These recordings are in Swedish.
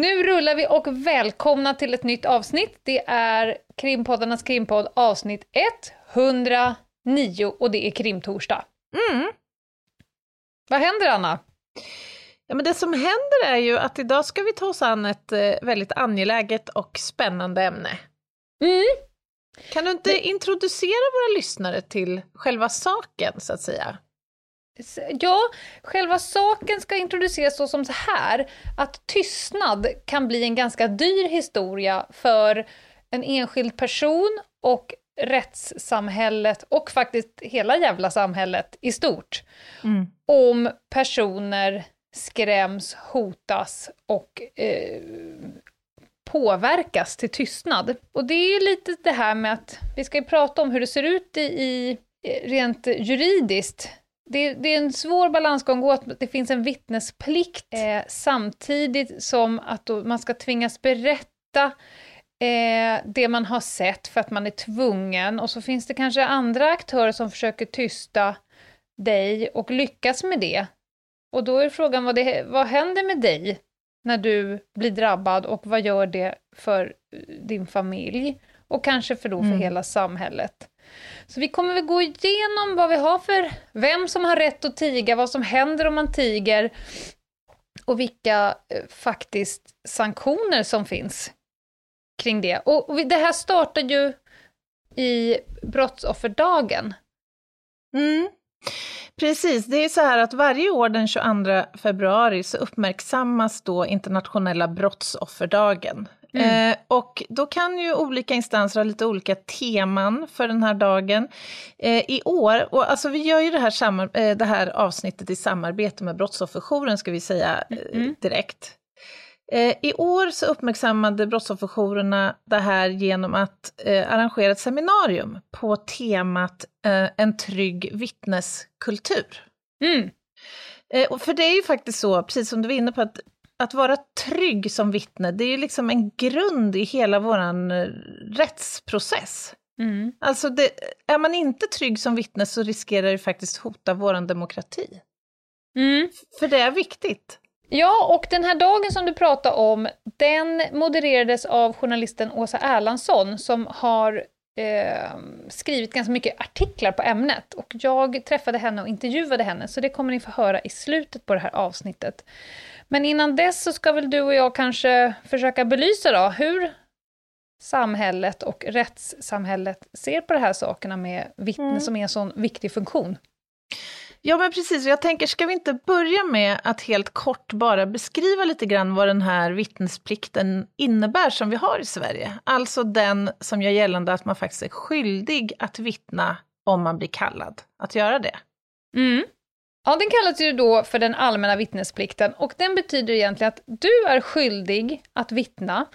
Nu rullar vi och välkomna till ett nytt avsnitt. Det är krimpoddarnas krimpodd avsnitt 109 och det är krimtorsdag. Mm. Vad händer Anna? Ja, men det som händer är ju att idag ska vi ta oss an ett eh, väldigt angeläget och spännande ämne. Mm. Kan du inte introducera våra lyssnare till själva saken, så att säga? Ja, själva saken ska introduceras så som så här, att tystnad kan bli en ganska dyr historia för en enskild person och rättssamhället och faktiskt hela jävla samhället i stort. Mm. Om personer skräms, hotas och eh, påverkas till tystnad. Och det är ju lite det här med att vi ska ju prata om hur det ser ut i, i rent juridiskt det, det, är en svår balansgång att det finns en vittnesplikt eh, samtidigt som att man ska tvingas berätta eh, det man har sett för att man är tvungen och så finns det kanske andra aktörer som försöker tysta dig och lyckas med det. Och då är frågan vad, det, vad händer med dig när du blir drabbad och vad gör det för din familj? Och kanske för då för mm. hela samhället. Så vi kommer väl gå igenom vad vi har för, vem som har rätt att tiga, vad som händer om man tiger och vilka eh, faktiskt sanktioner som finns kring det. Och, och det här startar ju i brottsofferdagen. Mm. Precis, det är så här att varje år den 22 februari så uppmärksammas då internationella brottsofferdagen. Mm. Eh, och då kan ju olika instanser ha lite olika teman för den här dagen. Eh, I år, och alltså vi gör ju det här, samar- eh, det här avsnittet i samarbete med Brottsofferjouren ska vi säga mm. direkt. Eh, I år så uppmärksammade brottsofferjourerna det här genom att eh, arrangera ett seminarium på temat en trygg vittneskultur. Mm. för det är ju faktiskt så, precis som du var inne på, att att vara trygg som vittne, det är ju liksom en grund i hela vår eh, rättsprocess. Mm. Alltså, det, är man inte trygg som vittne så riskerar det faktiskt hota vår demokrati. Mm. För det är viktigt. Ja, och den här dagen som du pratar om, den modererades av journalisten Åsa Erlandsson som har eh, skrivit ganska mycket artiklar på ämnet. Och jag träffade henne och intervjuade henne, så det kommer ni få höra i slutet på det här avsnittet. Men innan dess så ska väl du och jag kanske försöka belysa då hur samhället och rättssamhället ser på de här sakerna med vittne mm. som är en sån viktig funktion. Ja men precis, jag tänker, ska vi inte börja med att helt kort bara beskriva lite grann vad den här vittnesplikten innebär som vi har i Sverige? Alltså den som gör gällande att man faktiskt är skyldig att vittna om man blir kallad att göra det. Mm. Ja, den kallas ju då för den allmänna vittnesplikten och den betyder egentligen att du är skyldig att vittna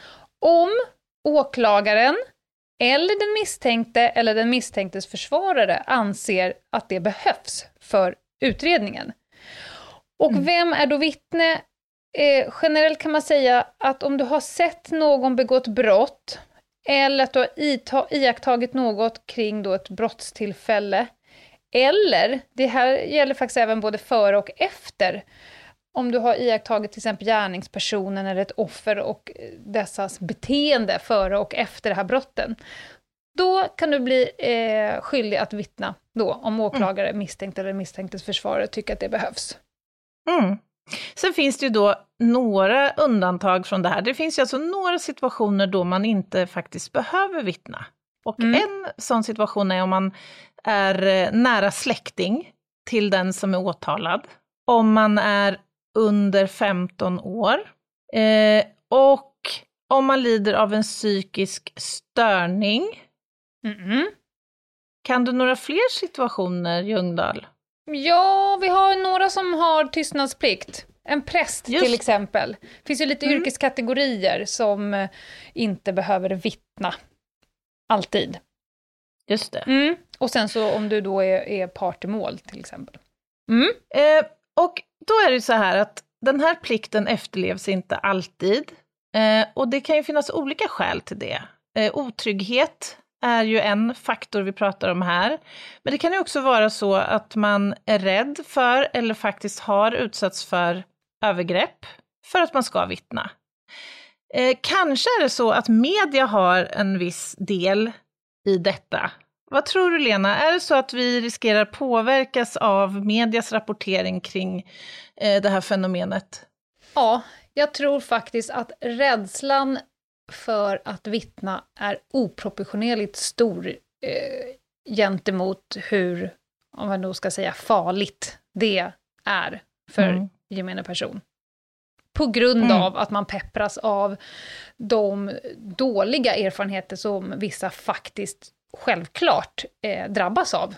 om åklagaren eller den misstänkte eller den misstänktes försvarare anser att det behövs för utredningen. Och mm. vem är då vittne? Eh, generellt kan man säga att om du har sett någon begått brott eller att du har iakttagit något kring då ett brottstillfälle eller, det här gäller faktiskt även både före och efter, om du har iakttagit till exempel gärningspersonen eller ett offer och dessas beteende före och efter det här brotten. Då kan du bli eh, skyldig att vittna då, om åklagare, mm. misstänkt eller misstänktes försvarare tycker att det behövs. Mm. Sen finns det ju då några undantag från det här. Det finns ju alltså några situationer då man inte faktiskt behöver vittna. Och mm. en sån situation är om man är eh, nära släkting till den som är åtalad, om man är under 15 år eh, och om man lider av en psykisk störning. Mm Kan du några fler situationer, Ljungdahl? Ja, vi har några som har tystnadsplikt. En präst Just. till exempel. Det finns ju lite mm. yrkeskategorier som eh, inte behöver vittna. Alltid. Just det. Mm. Och sen så om du då är, är part i mål till exempel. Mm. Eh, och då är det så här att den här plikten efterlevs inte alltid. Eh, och det kan ju finnas olika skäl till det. Eh, otrygghet är ju en faktor vi pratar om här. Men det kan ju också vara så att man är rädd för eller faktiskt har utsatts för övergrepp för att man ska vittna. Eh, kanske är det så att media har en viss del i detta. Vad tror du Lena, är det så att vi riskerar påverkas av medias rapportering kring eh, det här fenomenet? Ja, jag tror faktiskt att rädslan för att vittna är oproportionerligt stor eh, gentemot hur, om man då ska säga farligt, det är för mm. gemene person. På grund mm. av att man peppras av de dåliga erfarenheter som vissa faktiskt självklart eh, drabbas av.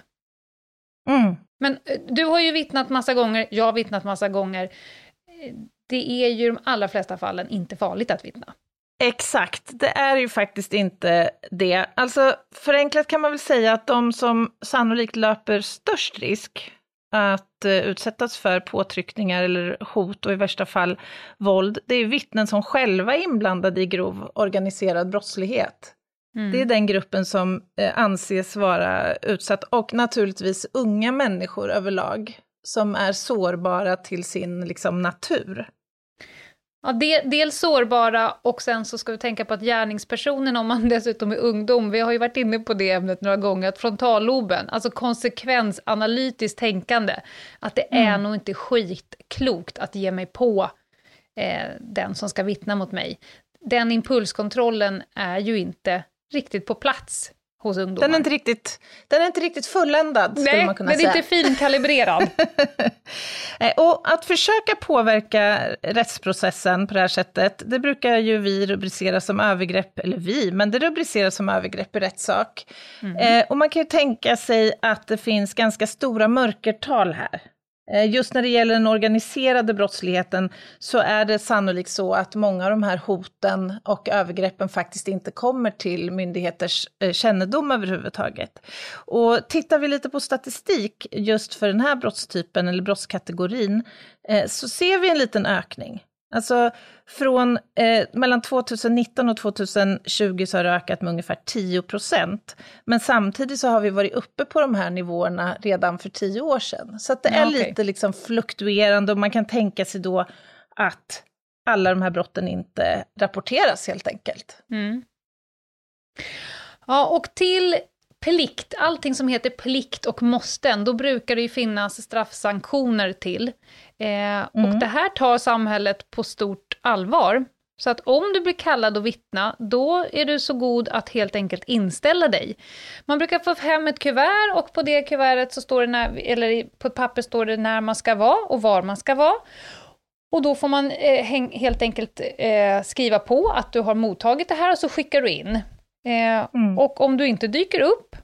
Mm. Men eh, du har ju vittnat massa gånger, jag har vittnat massa gånger. Eh, det är ju i de allra flesta fallen inte farligt att vittna. Exakt, det är ju faktiskt inte det. Alltså förenklat kan man väl säga att de som sannolikt löper störst risk att uh, utsättas för påtryckningar eller hot och i värsta fall våld, det är vittnen som själva är inblandade i grov organiserad brottslighet. Mm. Det är den gruppen som uh, anses vara utsatt och naturligtvis unga människor överlag som är sårbara till sin liksom, natur. Ja, de, dels sårbara och sen så ska vi tänka på att gärningspersonen, om man dessutom är ungdom, vi har ju varit inne på det ämnet några gånger, att frontalloben, alltså konsekvensanalytiskt tänkande, att det mm. är nog inte skitklokt att ge mig på eh, den som ska vittna mot mig. Den impulskontrollen är ju inte riktigt på plats hos ungdomar. Den är inte riktigt, den är inte riktigt fulländad, Nej, skulle man kunna säga. Nej, den är inte finkalibrerad. och att försöka påverka rättsprocessen på det här sättet, det brukar ju vi rubricera som övergrepp, eller vi, men det rubriceras som övergrepp i rättssak. Mm. Eh, och man kan ju tänka sig att det finns ganska stora mörkertal här. Eh, just när det gäller den organiserade brottsligheten så är det sannolikt så att många av de här hoten och övergreppen faktiskt inte kommer till myndigheters eh, kännedom överhuvudtaget. Och tittar vi lite på statistik just för den här brottstypen eller brottskategorin eh, så ser vi en liten ökning. Alltså från eh, mellan 2019 och 2020 så har det ökat med ungefär 10 procent. Men samtidigt så har vi varit uppe på de här nivåerna redan för tio år sedan. Så det är ja, okay. lite liksom fluktuerande och man kan tänka sig då att alla de här brotten inte rapporteras helt enkelt. Mm. Ja, och till plikt, allting som heter plikt och måsten, då brukar det ju finnas straffsanktioner till. Eh, mm. Och det här tar samhället på stort allvar. Så att om du blir kallad att vittna, då är du så god att helt enkelt inställa dig. Man brukar få hem ett kuvert och på det kuvertet så står det när, eller på ett papper står det när man ska vara och var man ska vara. Och då får man eh, helt enkelt eh, skriva på att du har mottagit det här och så skickar du in. Eh, mm. Och om du inte dyker upp,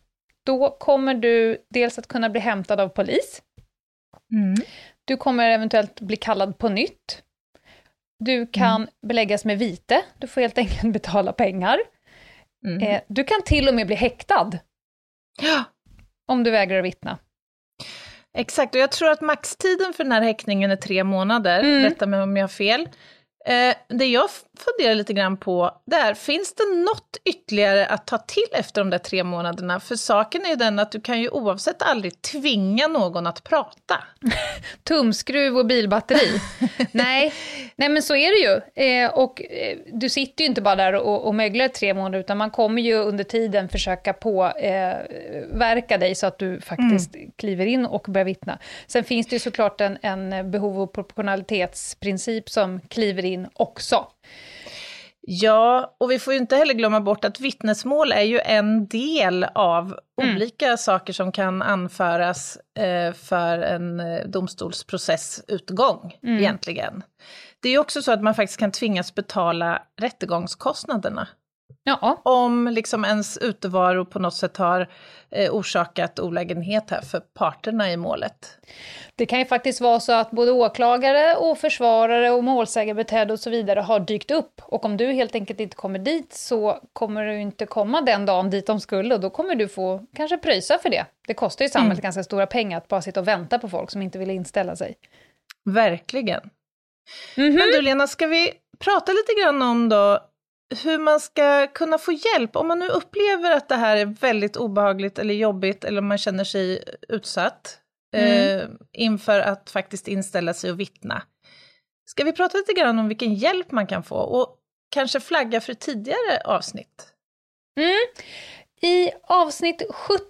då kommer du dels att kunna bli hämtad av polis. Mm. Du kommer eventuellt bli kallad på nytt. Du kan mm. beläggas med vite, du får helt enkelt betala pengar. Mm. Eh, du kan till och med bli häktad. Ja. Om du vägrar att vittna. Exakt, och jag tror att maxtiden för den här häktningen är tre månader, mm. rätta mig om jag har fel. Eh, det jag funderar lite grann på, det är, finns det något ytterligare att ta till efter de där tre månaderna? För saken är ju den att du kan ju oavsett aldrig tvinga någon att prata. Tumskruv och bilbatteri. nej, nej, men så är det ju. Eh, och eh, du sitter ju inte bara där och, och möglar tre månader, utan man kommer ju under tiden försöka påverka eh, dig så att du faktiskt mm. kliver in och börjar vittna. Sen finns det ju såklart en, en behov och proportionalitetsprincip som kliver in också. Ja, och vi får ju inte heller glömma bort att vittnesmål är ju en del av mm. olika saker som kan anföras eh, för en eh, domstolsprocessutgång mm. egentligen. Det är ju också så att man faktiskt kan tvingas betala rättegångskostnaderna Ja. Om liksom ens utevaro på något sätt har eh, orsakat olägenhet här för parterna i målet. Det kan ju faktiskt vara så att både åklagare och försvarare och målsägarbiträde och så vidare har dykt upp. Och om du helt enkelt inte kommer dit så kommer du inte komma den dagen dit de skulle och då kommer du få kanske pröjsa för det. Det kostar ju samhället mm. ganska stora pengar att bara sitta och vänta på folk som inte vill inställa sig. Verkligen. Mm -hmm. Men du Lena, ska vi prata lite grann om då hur man ska kunna få hjälp om man nu upplever att det här är väldigt obehagligt eller jobbigt eller om man känner sig utsatt mm. eh, inför att faktiskt inställa sig och vittna. Ska vi prata lite grann om vilken hjälp man kan få och kanske flagga för tidigare avsnitt? Mm. I avsnitt 70,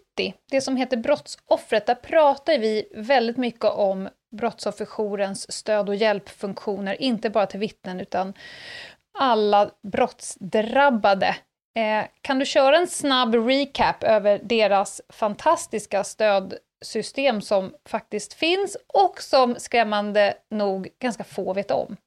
det som heter Brottsoffret, där pratar vi väldigt mycket om brottsofferjourens stöd och hjälpfunktioner, inte bara till vittnen utan alla brottsdrabbade. Eh, kan du köra en snabb recap över deras fantastiska stödsystem som faktiskt finns och som skrämmande nog ganska få vet om?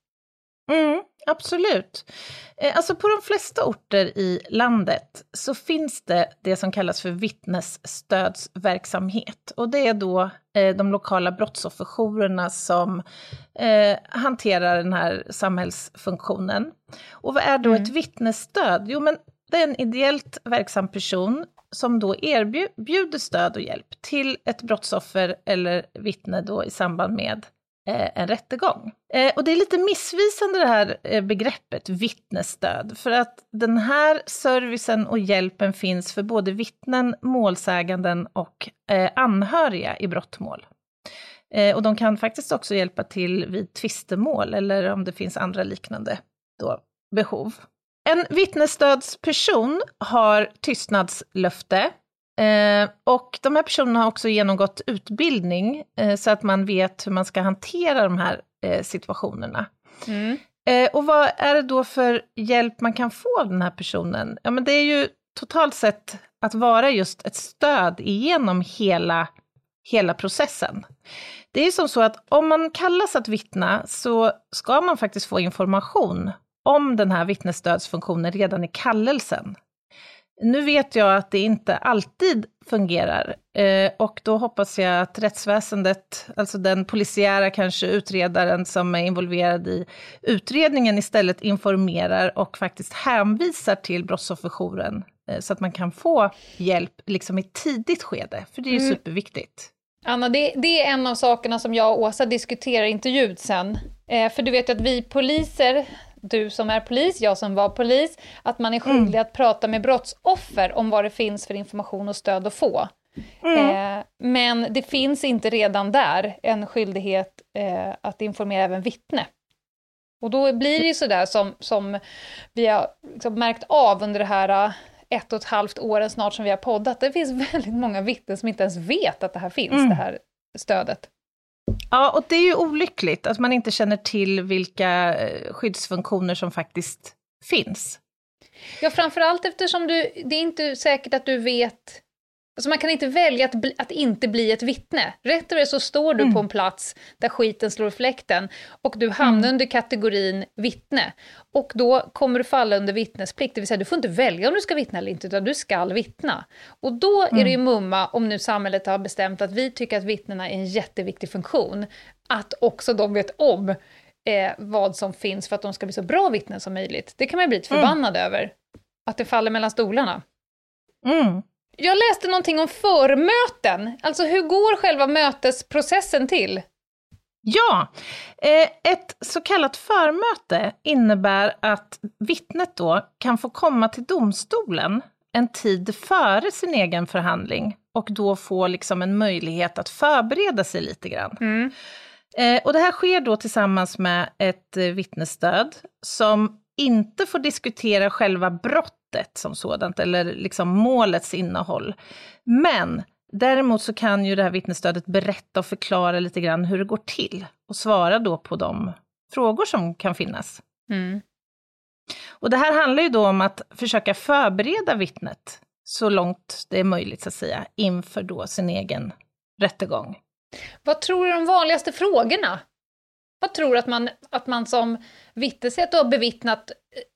Mm, absolut. Eh, alltså på de flesta orter i landet så finns det det som kallas för vittnesstödsverksamhet. Och det är då eh, de lokala brottsofferjourerna som eh, hanterar den här samhällsfunktionen. Och vad är då mm. ett vittnesstöd? Jo, men det är en ideellt verksam person som då erbjuder stöd och hjälp till ett brottsoffer eller vittne då i samband med Eh, en rättegång. Eh, och det är lite missvisande det här eh, begreppet vittnesstöd, för att den här servicen och hjälpen finns för både vittnen, målsäganden och anhöriga i brottmål. Och de kan faktiskt också hjälpa till vid tvistemål eller om det finns andra liknande då, behov. En vittnesstödsperson har tystnadslöfte Eh, och de här personerna har också genomgått utbildning eh, så att man vet hur man ska hantera de här eh, situationerna. Mm. Eh, och vad är det då för hjälp man kan få av den här personen? Ja, men det är ju totalt sett att vara just ett stöd igenom hela, hela processen. Det är ju som så att om man kallas att vittna så ska man faktiskt få information om den här vittnesstödsfunktionen redan i kallelsen. Nu vet jag att det inte alltid fungerar eh, och då hoppas jag att rättsväsendet, alltså den polisiära kanske utredaren som är involverad i utredningen istället informerar och faktiskt hänvisar till brottsofferjouren eh, så att man kan få hjälp liksom i tidigt skede, för det är mm. superviktigt. Anna, det, det, är en av sakerna som jag och Åsa diskuterar i intervjun sen. Eh, för du vet att vi poliser du som är polis, jag som var polis, att man är skyldig mm. att prata med brottsoffer om vad det finns för information och stöd att få. Mm. Eh, men det finns inte redan där en skyldighet eh, att informera även vittne. Och då blir det ju sådär som, som vi har liksom märkt av under det här eh, ett och ett halvt åren snart som vi har poddat, det finns väldigt många vittnen som inte ens vet att det här finns, mm. det här stödet. Ja, och det är ju olyckligt att man inte känner till vilka eh, skyddsfunktioner som faktiskt finns. Ja, framförallt eftersom du, det är inte säkert att du vet Alltså man kan inte välja att, bli, att inte bli ett vittne. Rätt och så står du mm. på en plats där skiten slår fläkten och du hamnar mm. under kategorin vittne. Och då kommer du falla under vittnesplikt, det vill säga du får inte välja om du ska vittna eller inte, utan du ska vittna. Och då mm. är det ju mm. mumma, om nu samhället har bestämt att vi tycker att vittnena är en jätteviktig funktion, att också de vet om eh, vad som finns för att de ska bli så bra vittnen som möjligt. Det kan man ju bli lite mm. förbannad över, att det faller mellan stolarna. Jag läste någonting om förmöten. Alltså hur går själva mötesprocessen till? Ja, eh, ett så kallat förmöte innebär att vittnet då kan få komma till domstolen en tid före sin egen förhandling och då få liksom en möjlighet att förbereda sig lite grann. Mm. Eh, och det här sker då tillsammans med ett vittnesstöd som inte får diskutera själva brottet som sådant, eller liksom målets innehåll. Men däremot så kan ju det här vittnesstödet berätta och förklara lite grann hur det går till och svara då på de frågor som kan finnas. Mm. Och det här handlar ju då om att försöka förbereda vittnet så långt det är möjligt, så att säga, inför då sin egen rättegång. Vad tror du är de vanligaste frågorna? Jag tror att man, att man som vittne, säger att du har bevittnat,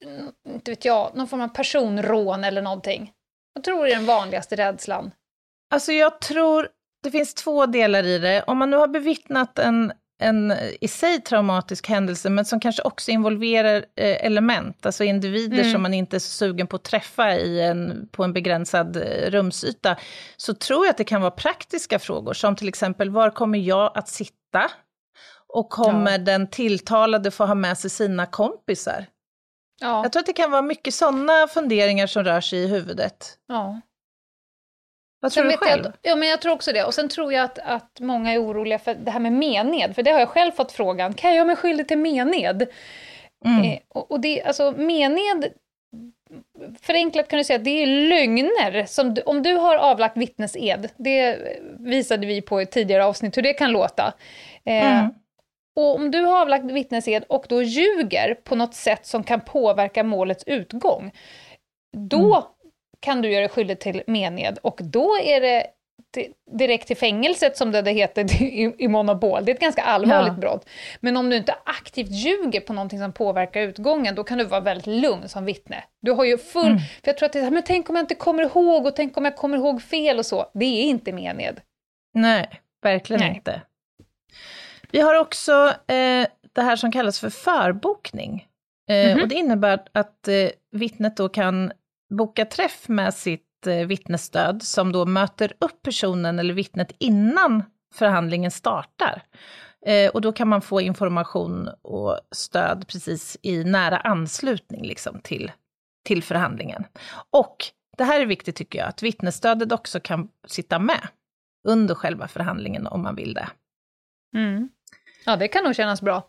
eh, inte vet jag, någon form av personrån eller någonting. Jag tror det är den vanligaste rädslan. Alltså jag tror, det finns två delar i det. Om man nu har bevittnat en, en i sig traumatisk händelse, men som kanske också involverar eh, element, alltså individer mm. som man inte är så sugen på att träffa i en, på en begränsad eh, rumsyta, så tror jag att det kan vara praktiska frågor, som till exempel, var kommer jag att sitta? Och kommer ja. den tilltalade få ha med sig sina kompisar? Ja. Jag tror att det kan vara mycket sådana funderingar som rör sig i huvudet. Ja. Vad tror du själv? Jag, ja, men jag tror också det. Och sen tror jag att, att många är oroliga för det här med mened, för det har jag själv fått frågan, kan jag göra mig skyldig till mened? Mm. Eh, och, och det, alltså mened, förenklat kan du säga att det är lögner. Som, om du har avlagt vittnesed, det visade vi på ett tidigare avsnitt hur det kan låta. Eh, mm. Och om du har avlagt vittnesed och då ljuger på något sätt som kan påverka målets utgång, då mm. kan du göra dig skyldig till mened och då är det direkt till fängelset som det heter i, monopol. Det är ett ganska allvarligt ja. brott. Men om du inte aktivt ljuger på någonting som påverkar utgången, då kan du vara väldigt lugn som vittne. Du har ju full... Mm. För jag tror att det är men tänk om jag inte kommer ihåg och tänk om jag kommer ihåg fel och så. Det är inte mened. Nej, verkligen Nej. inte. Vi har också eh, det här som kallas för förbokning. Eh, mm -hmm. Och det innebär att eh, vittnet då kan boka träff med sitt eh, vittnesstöd, som då möter upp personen eller vittnet innan förhandlingen startar. Eh, och då kan man få information och stöd precis i nära anslutning liksom, till, till förhandlingen. Och det här är viktigt tycker jag, att vittnesstödet också kan sitta med under själva förhandlingen om man vill det. Mm. Ja, det kan nog kännas bra.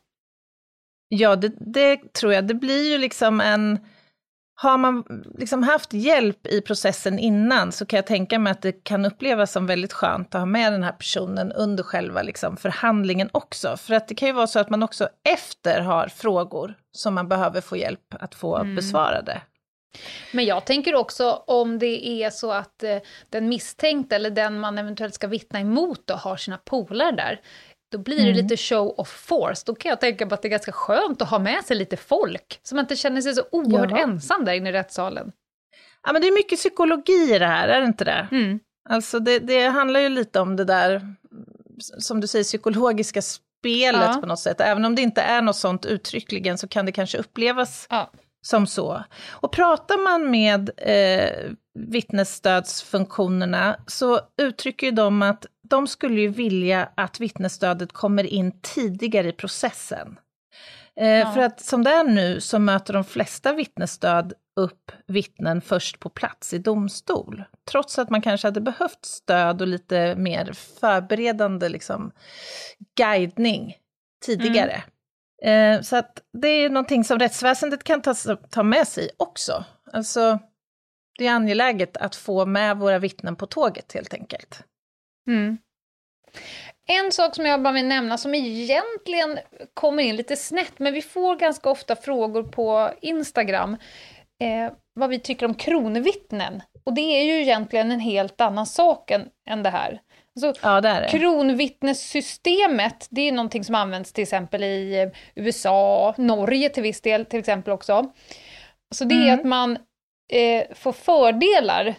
Ja, det, det tror jag. Det blir ju liksom en... Har man liksom haft hjälp i processen innan så kan jag tänka mig att det kan upplevas som väldigt skönt att ha med den här personen under själva liksom förhandlingen också. För att det kan ju vara så att man också efter har frågor som man behöver få hjälp att få mm. besvarade. Men jag tänker också om det är så att eh, den misstänkte eller den man eventuellt ska vittna emot då har sina polare där. Då blir det mm. lite show of force. Då kan jag tänka på att det är ganska skönt att ha med sig lite folk, så man inte känner sig så oerhört ja. ensam där inne i rättssalen. Ja, men det är mycket psykologi i det här, är det inte det? Mm. Alltså det, det handlar ju lite om det där, som du säger, psykologiska spelet ja. på något sätt. Även om det inte är något sånt uttryckligen så kan det kanske upplevas ja. som så. Och pratar man med eh, vittnesstödsfunktionerna så uttrycker de att de skulle ju vilja att vittnesstödet kommer in tidigare i processen. Eh, ja. För att som det är nu så möter de flesta vittnesstöd upp vittnen först på plats i domstol. Trots att man kanske hade behövt stöd och lite mer förberedande liksom, guidning tidigare. Mm. Eh, så att det är någonting som rättsväsendet kan ta, ta med sig också. Alltså, det är angeläget att få med våra vittnen på tåget helt enkelt. Mm. En sak som jag bara vill nämna som egentligen kommer in lite snett, men vi får ganska ofta frågor på Instagram, eh, vad vi tycker om kronvittnen. Och det är ju egentligen en helt annan sak än, än det här. Alltså, ja, det är det. Kronvittnessystemet, det är någonting som används till exempel i USA, Norge till viss del till exempel också. Så det mm. är att man eh, får fördelar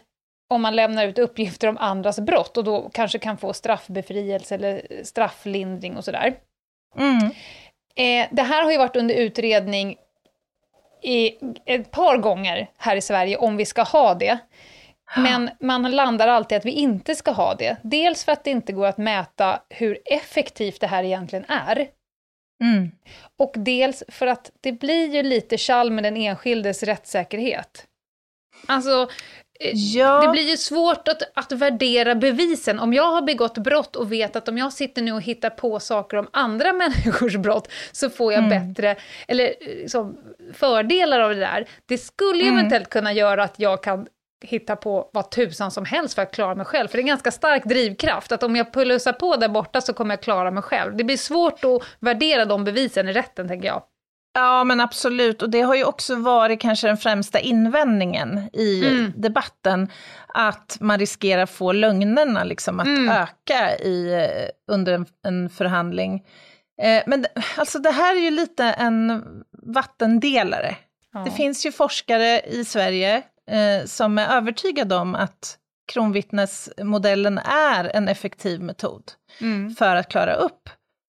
om man lämnar ut uppgifter om andras brott och då kanske kan få straffbefrielse eller strafflindring och sådär. Mm. Eh, det här har ju varit under utredning i ett par gånger här i Sverige om vi ska ha det. Men man landar alltid att vi inte ska ha det. Dels för att det inte går att mäta hur effektivt det här egentligen är. Mm. Och dels för att det blir ju lite kall med den enskildes rättssäkerhet. Alltså, Ja. Det blir ju svårt att, att värdera bevisen. Om jag har begått brott och vet att om jag sitter nu och hittar på saker om andra människors brott så får jag mm. bättre, eller liksom, fördelar av det där. Det skulle mm. eventuellt kunna göra att jag kan hitta på vad tusan som helst för att klara mig själv. För det är en ganska stark drivkraft, att om jag plussar på där borta så kommer jag klara mig själv. Det blir svårt att värdera de bevisen i rätten, tänker jag. Ja, men absolut. Och det har ju också varit kanske den främsta invändningen i mm. debatten, att man riskerar få lögnerna liksom att mm. öka i, under en, en, förhandling. Eh, men alltså det här är ju lite en vattendelare. Ja. Det finns ju forskare i Sverige eh, som är övertygade om att kronvittnesmodellen är en effektiv metod mm. för att klara upp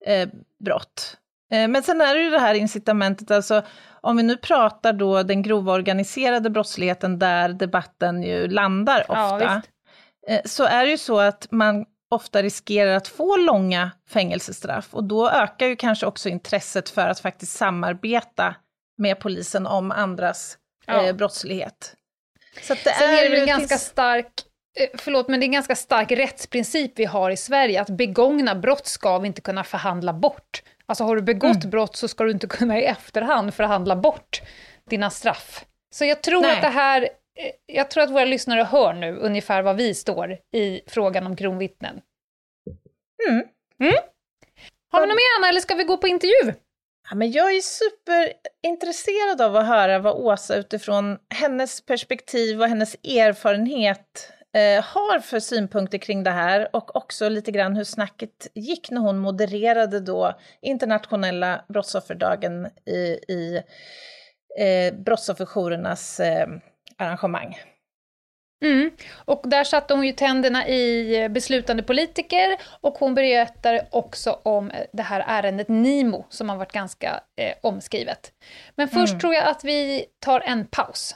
eh, brott. Eh, men sen är det ju det här incitamentet, alltså om vi nu pratar då den grova organiserade brottsligheten där debatten ju landar ofta, ja, eh, så är det ju så att man ofta riskerar att få långa fängelsestraff och då ökar ju kanske också intresset för att faktiskt samarbeta med polisen om andras ja. eh, brottslighet. Så det Sen är, är det väl en ganska stark eh, Förlåt, men det är en ganska stark rättsprincip vi har i Sverige, att begångna brott ska vi inte kunna förhandla bort. Alltså har du begått mm. brott så ska du inte kunna i efterhand förhandla bort dina straff. Så jag tror Nej. att det här, eh, jag tror att våra lyssnare hör nu ungefär var vi står i frågan om kronvittnen. Mm. Mm? Har vi något mer Anna, eller ska vi gå på intervju? Ja, men jag är superintresserad av att höra vad Åsa utifrån hennes perspektiv och hennes erfarenhet eh, har för synpunkter kring det här och också lite grann hur snacket gick när hon modererade då internationella brottsofferdagen i, i eh, brottsofferjourernas eh, arrangemang. Mm. Och där satte hon ju tänderna i beslutande politiker och hon berättar också om det här ärendet Nimo som har varit ganska eh, omskrivet. Men först mm. tror jag att vi tar en paus.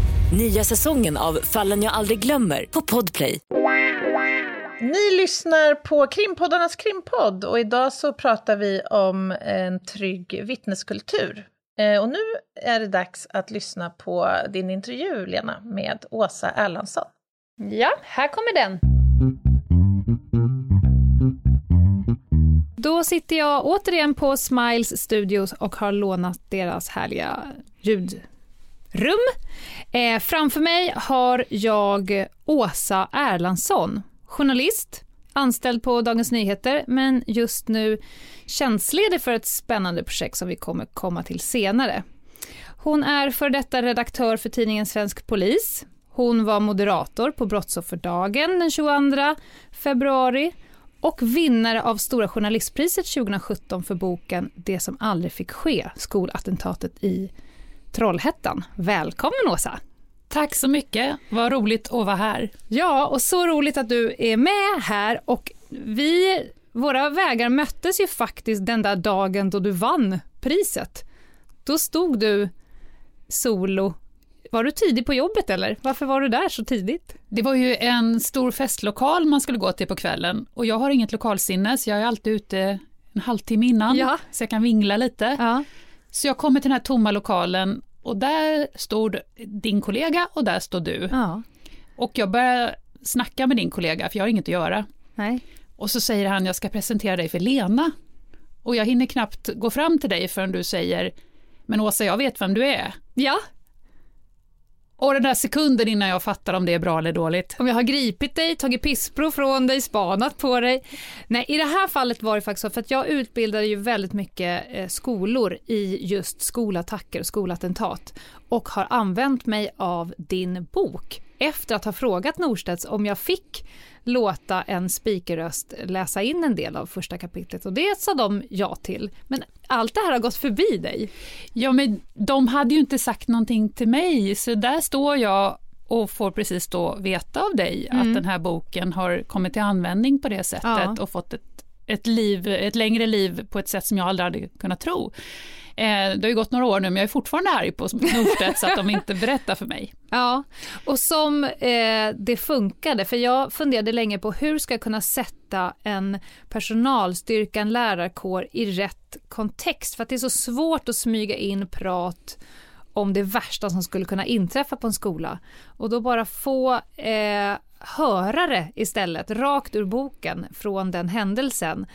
Nya säsongen av Fallen jag aldrig glömmer på Podplay. Ni lyssnar på krimpoddarnas krimpodd och idag så pratar vi om en trygg vittneskultur. Eh, och nu är det dags att lyssna på din intervju, Lena, med Åsa Erlandsson. Ja, här kommer den. Då sitter jag återigen på Smiles Studios och har lånat deras härliga rum. Eh, framför mig har jag Åsa Erlandsson, journalist, anställd på Dagens Nyheter, men just nu tjänstledig för ett spännande projekt som vi kommer komma till senare. Hon är för detta redaktör för tidningen Svensk Polis. Hon var moderator på Brottsofferdagen den 22 februari och vinnare av Stora Journalistpriset 2017 för boken Det som aldrig fick ske, skolattentatet i Trollhättan. Välkommen Åsa! Tack så mycket, vad roligt att vara här. Ja, och så roligt att du är med här och vi, våra vägar möttes ju faktiskt den där dagen då du vann priset. Då stod du solo. Var du tidig på jobbet eller? Varför var du där så tidigt? Det var ju en stor festlokal man skulle gå till på kvällen och jag har inget lokalsinne så jag är alltid ute en halvtimme innan ja. så jag kan vingla lite. Ja. Så jag kommer till den här tomma lokalen och där stod din kollega och där står du. Ja. Och jag börjar snacka med din kollega, för jag har inget att göra. Nej. Och så säger han, jag ska presentera dig för Lena. Och jag hinner knappt gå fram till dig förrän du säger, men Åsa, jag vet vem du är. Ja. Och den där sekunden innan jag fattar om det är bra eller dåligt. Om jag har gripit dig, tagit pissprov från dig, spanat på dig. Nej, i det här fallet var det faktiskt så, för att jag utbildade ju väldigt mycket eh, skolor i just skolattacker och skolattentat och har använt mig av din bok efter att ha frågat Norstedts om jag fick låta en speakerröst läsa in en del av första kapitlet och det sa de ja till. Men allt det här har gått förbi dig. Ja, men de hade ju inte sagt någonting till mig, så där står jag och får precis då veta av dig mm. att den här boken har kommit till användning på det sättet ja. och fått ett, ett, liv, ett längre liv på ett sätt som jag aldrig hade kunnat tro. Eh, det har ju gått några år nu men jag är fortfarande arg på Norstedts så att de inte berättar för mig. Ja, och som eh, det funkade, för jag funderade länge på hur ska jag kunna sätta en personalstyrka, en lärarkår i rätt kontext, för att det är så svårt att smyga in prat om det värsta som skulle kunna inträffa på en skola. Och då bara få eh, höra det istället, rakt ur boken från den händelsen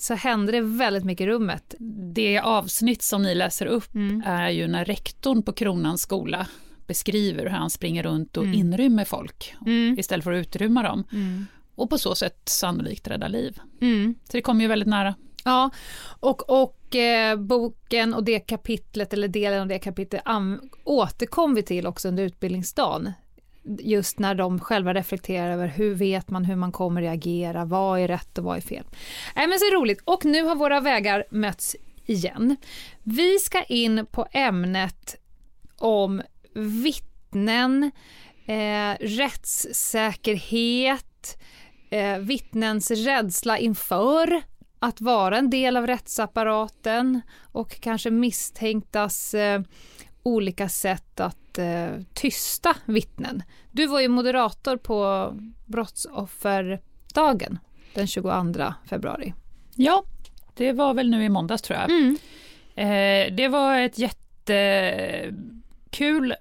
så händer det väldigt mycket i rummet. Det avsnitt som ni läser upp mm. är ju när rektorn på Kronans skola beskriver hur han springer runt och mm. inrymmer folk mm. istället för att utrymma dem. Mm. Och på så sätt sannolikt rädda liv. Mm. Så det kommer ju väldigt nära. Ja, och, och eh, boken och det kapitlet, eller delen av det kapitlet, återkom vi till också under utbildningsdagen just när de själva reflekterar över hur vet man hur man kommer reagera, vad är rätt och vad är fel. Äh, men så roligt, och nu har våra vägar mötts igen. Vi ska in på ämnet om vittnen, eh, rättssäkerhet, eh, vittnens rädsla inför att vara en del av rättsapparaten och kanske misstänktas eh, olika sätt att eh, tysta vittnen. Du var ju moderator på brottsofferdagen den 22 februari. Ja, det var väl nu i måndags tror jag. Mm. Eh, det var ett jättekul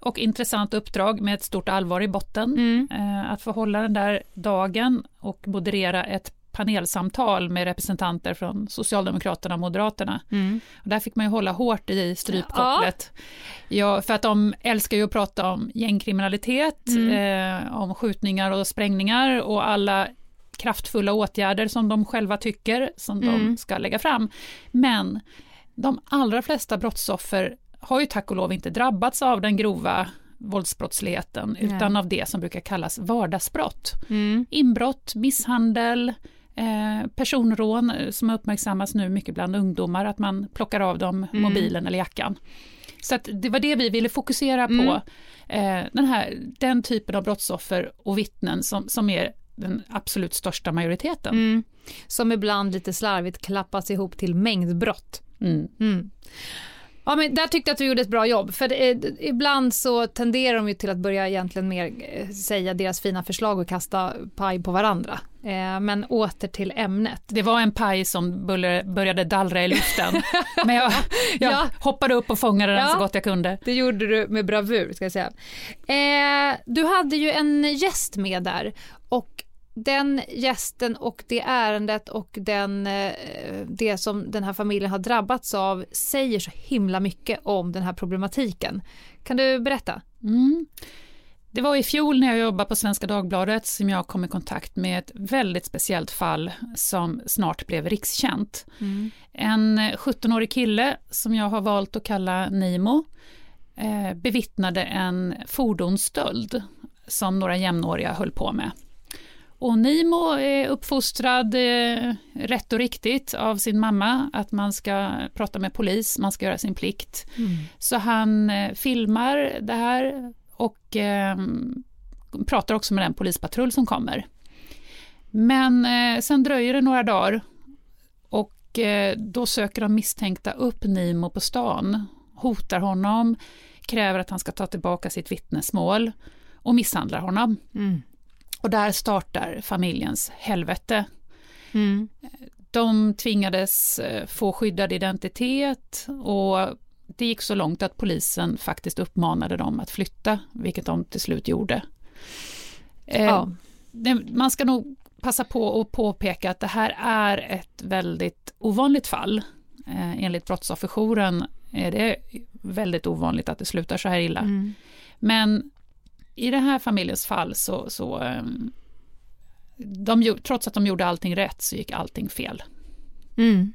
och intressant uppdrag med ett stort allvar i botten. Mm. Eh, att få hålla den där dagen och moderera ett panelsamtal med representanter från Socialdemokraterna och Moderaterna. Mm. Och där fick man ju hålla hårt i strypkopplet. Ja. ja. för att de älskar ju att prata om gängkriminalitet, mm. eh, om skjutningar och sprängningar och alla kraftfulla åtgärder som de själva tycker som mm. de ska lägga fram. Men de allra flesta brottsoffer har ju tack och lov inte drabbats av den grova våldsbrottsligheten, utan av det som brukar kallas vardagsbrott. Mm. Inbrott, misshandel, Eh, personrån eh, som uppmärksammas nu mycket bland ungdomar, att man plockar av dem mm. mobilen eller jackan. Så det var det vi ville fokusera på, mm. eh, den, här, den typen av brottsoffer och vittnen som, som är den absolut största majoriteten. Mm. Som ibland lite slarvigt klappas ihop till mängdbrott. Mm. Ja, men där tyckte jag att du gjorde ett bra jobb, för det, ibland så tenderar de ju till att börja egentligen mer eh, säga deras fina förslag och kasta paj på varandra. Eh, men åter till ämnet. Det var en paj som började dallra i luften, men jag, jag ja. hoppade upp och fångade den ja, så gott jag kunde. Det gjorde du med bravur, ska jag säga. Eh, du hade ju en gäst med där och den gästen och det ärendet och den, eh, det som den här familjen har drabbats av säger så himla mycket om den här problematiken. Kan du berätta? Mm. Det var i fjol när jag jobbade på Svenska Dagbladet som jag kom i kontakt med ett väldigt speciellt fall som snart blev rikskänt. Mm. En 17-årig kille som jag har valt att kalla Nimo eh, bevittnade en fordonsstöld som några jämnåriga höll på med. Och Nimo är uppfostrad eh, rätt och riktigt av sin mamma, att man ska prata med polis, man ska göra sin plikt. Mm. Så han eh, filmar det här och eh, pratar också med den polispatrull som kommer. Men eh, sen dröjer det några dagar och eh, då söker de misstänkta upp Nimo på stan, hotar honom, kräver att han ska ta tillbaka sitt vittnesmål och misshandlar honom. Mm. Och där startar familjens helvete. Mm. De tvingades eh, få skyddad identitet och det gick så långt att polisen faktiskt uppmanade dem att flytta, vilket de till slut gjorde. Eh, ja. Man ska nog passa på att påpeka att det här är ett väldigt ovanligt fall. Eh, enligt Brottsofferjouren är det väldigt ovanligt att det slutar så här illa. Mm. Men i det här familjens fall så, så ehm, de, trots att de gjorde allting rätt så gick allting fel. Mm.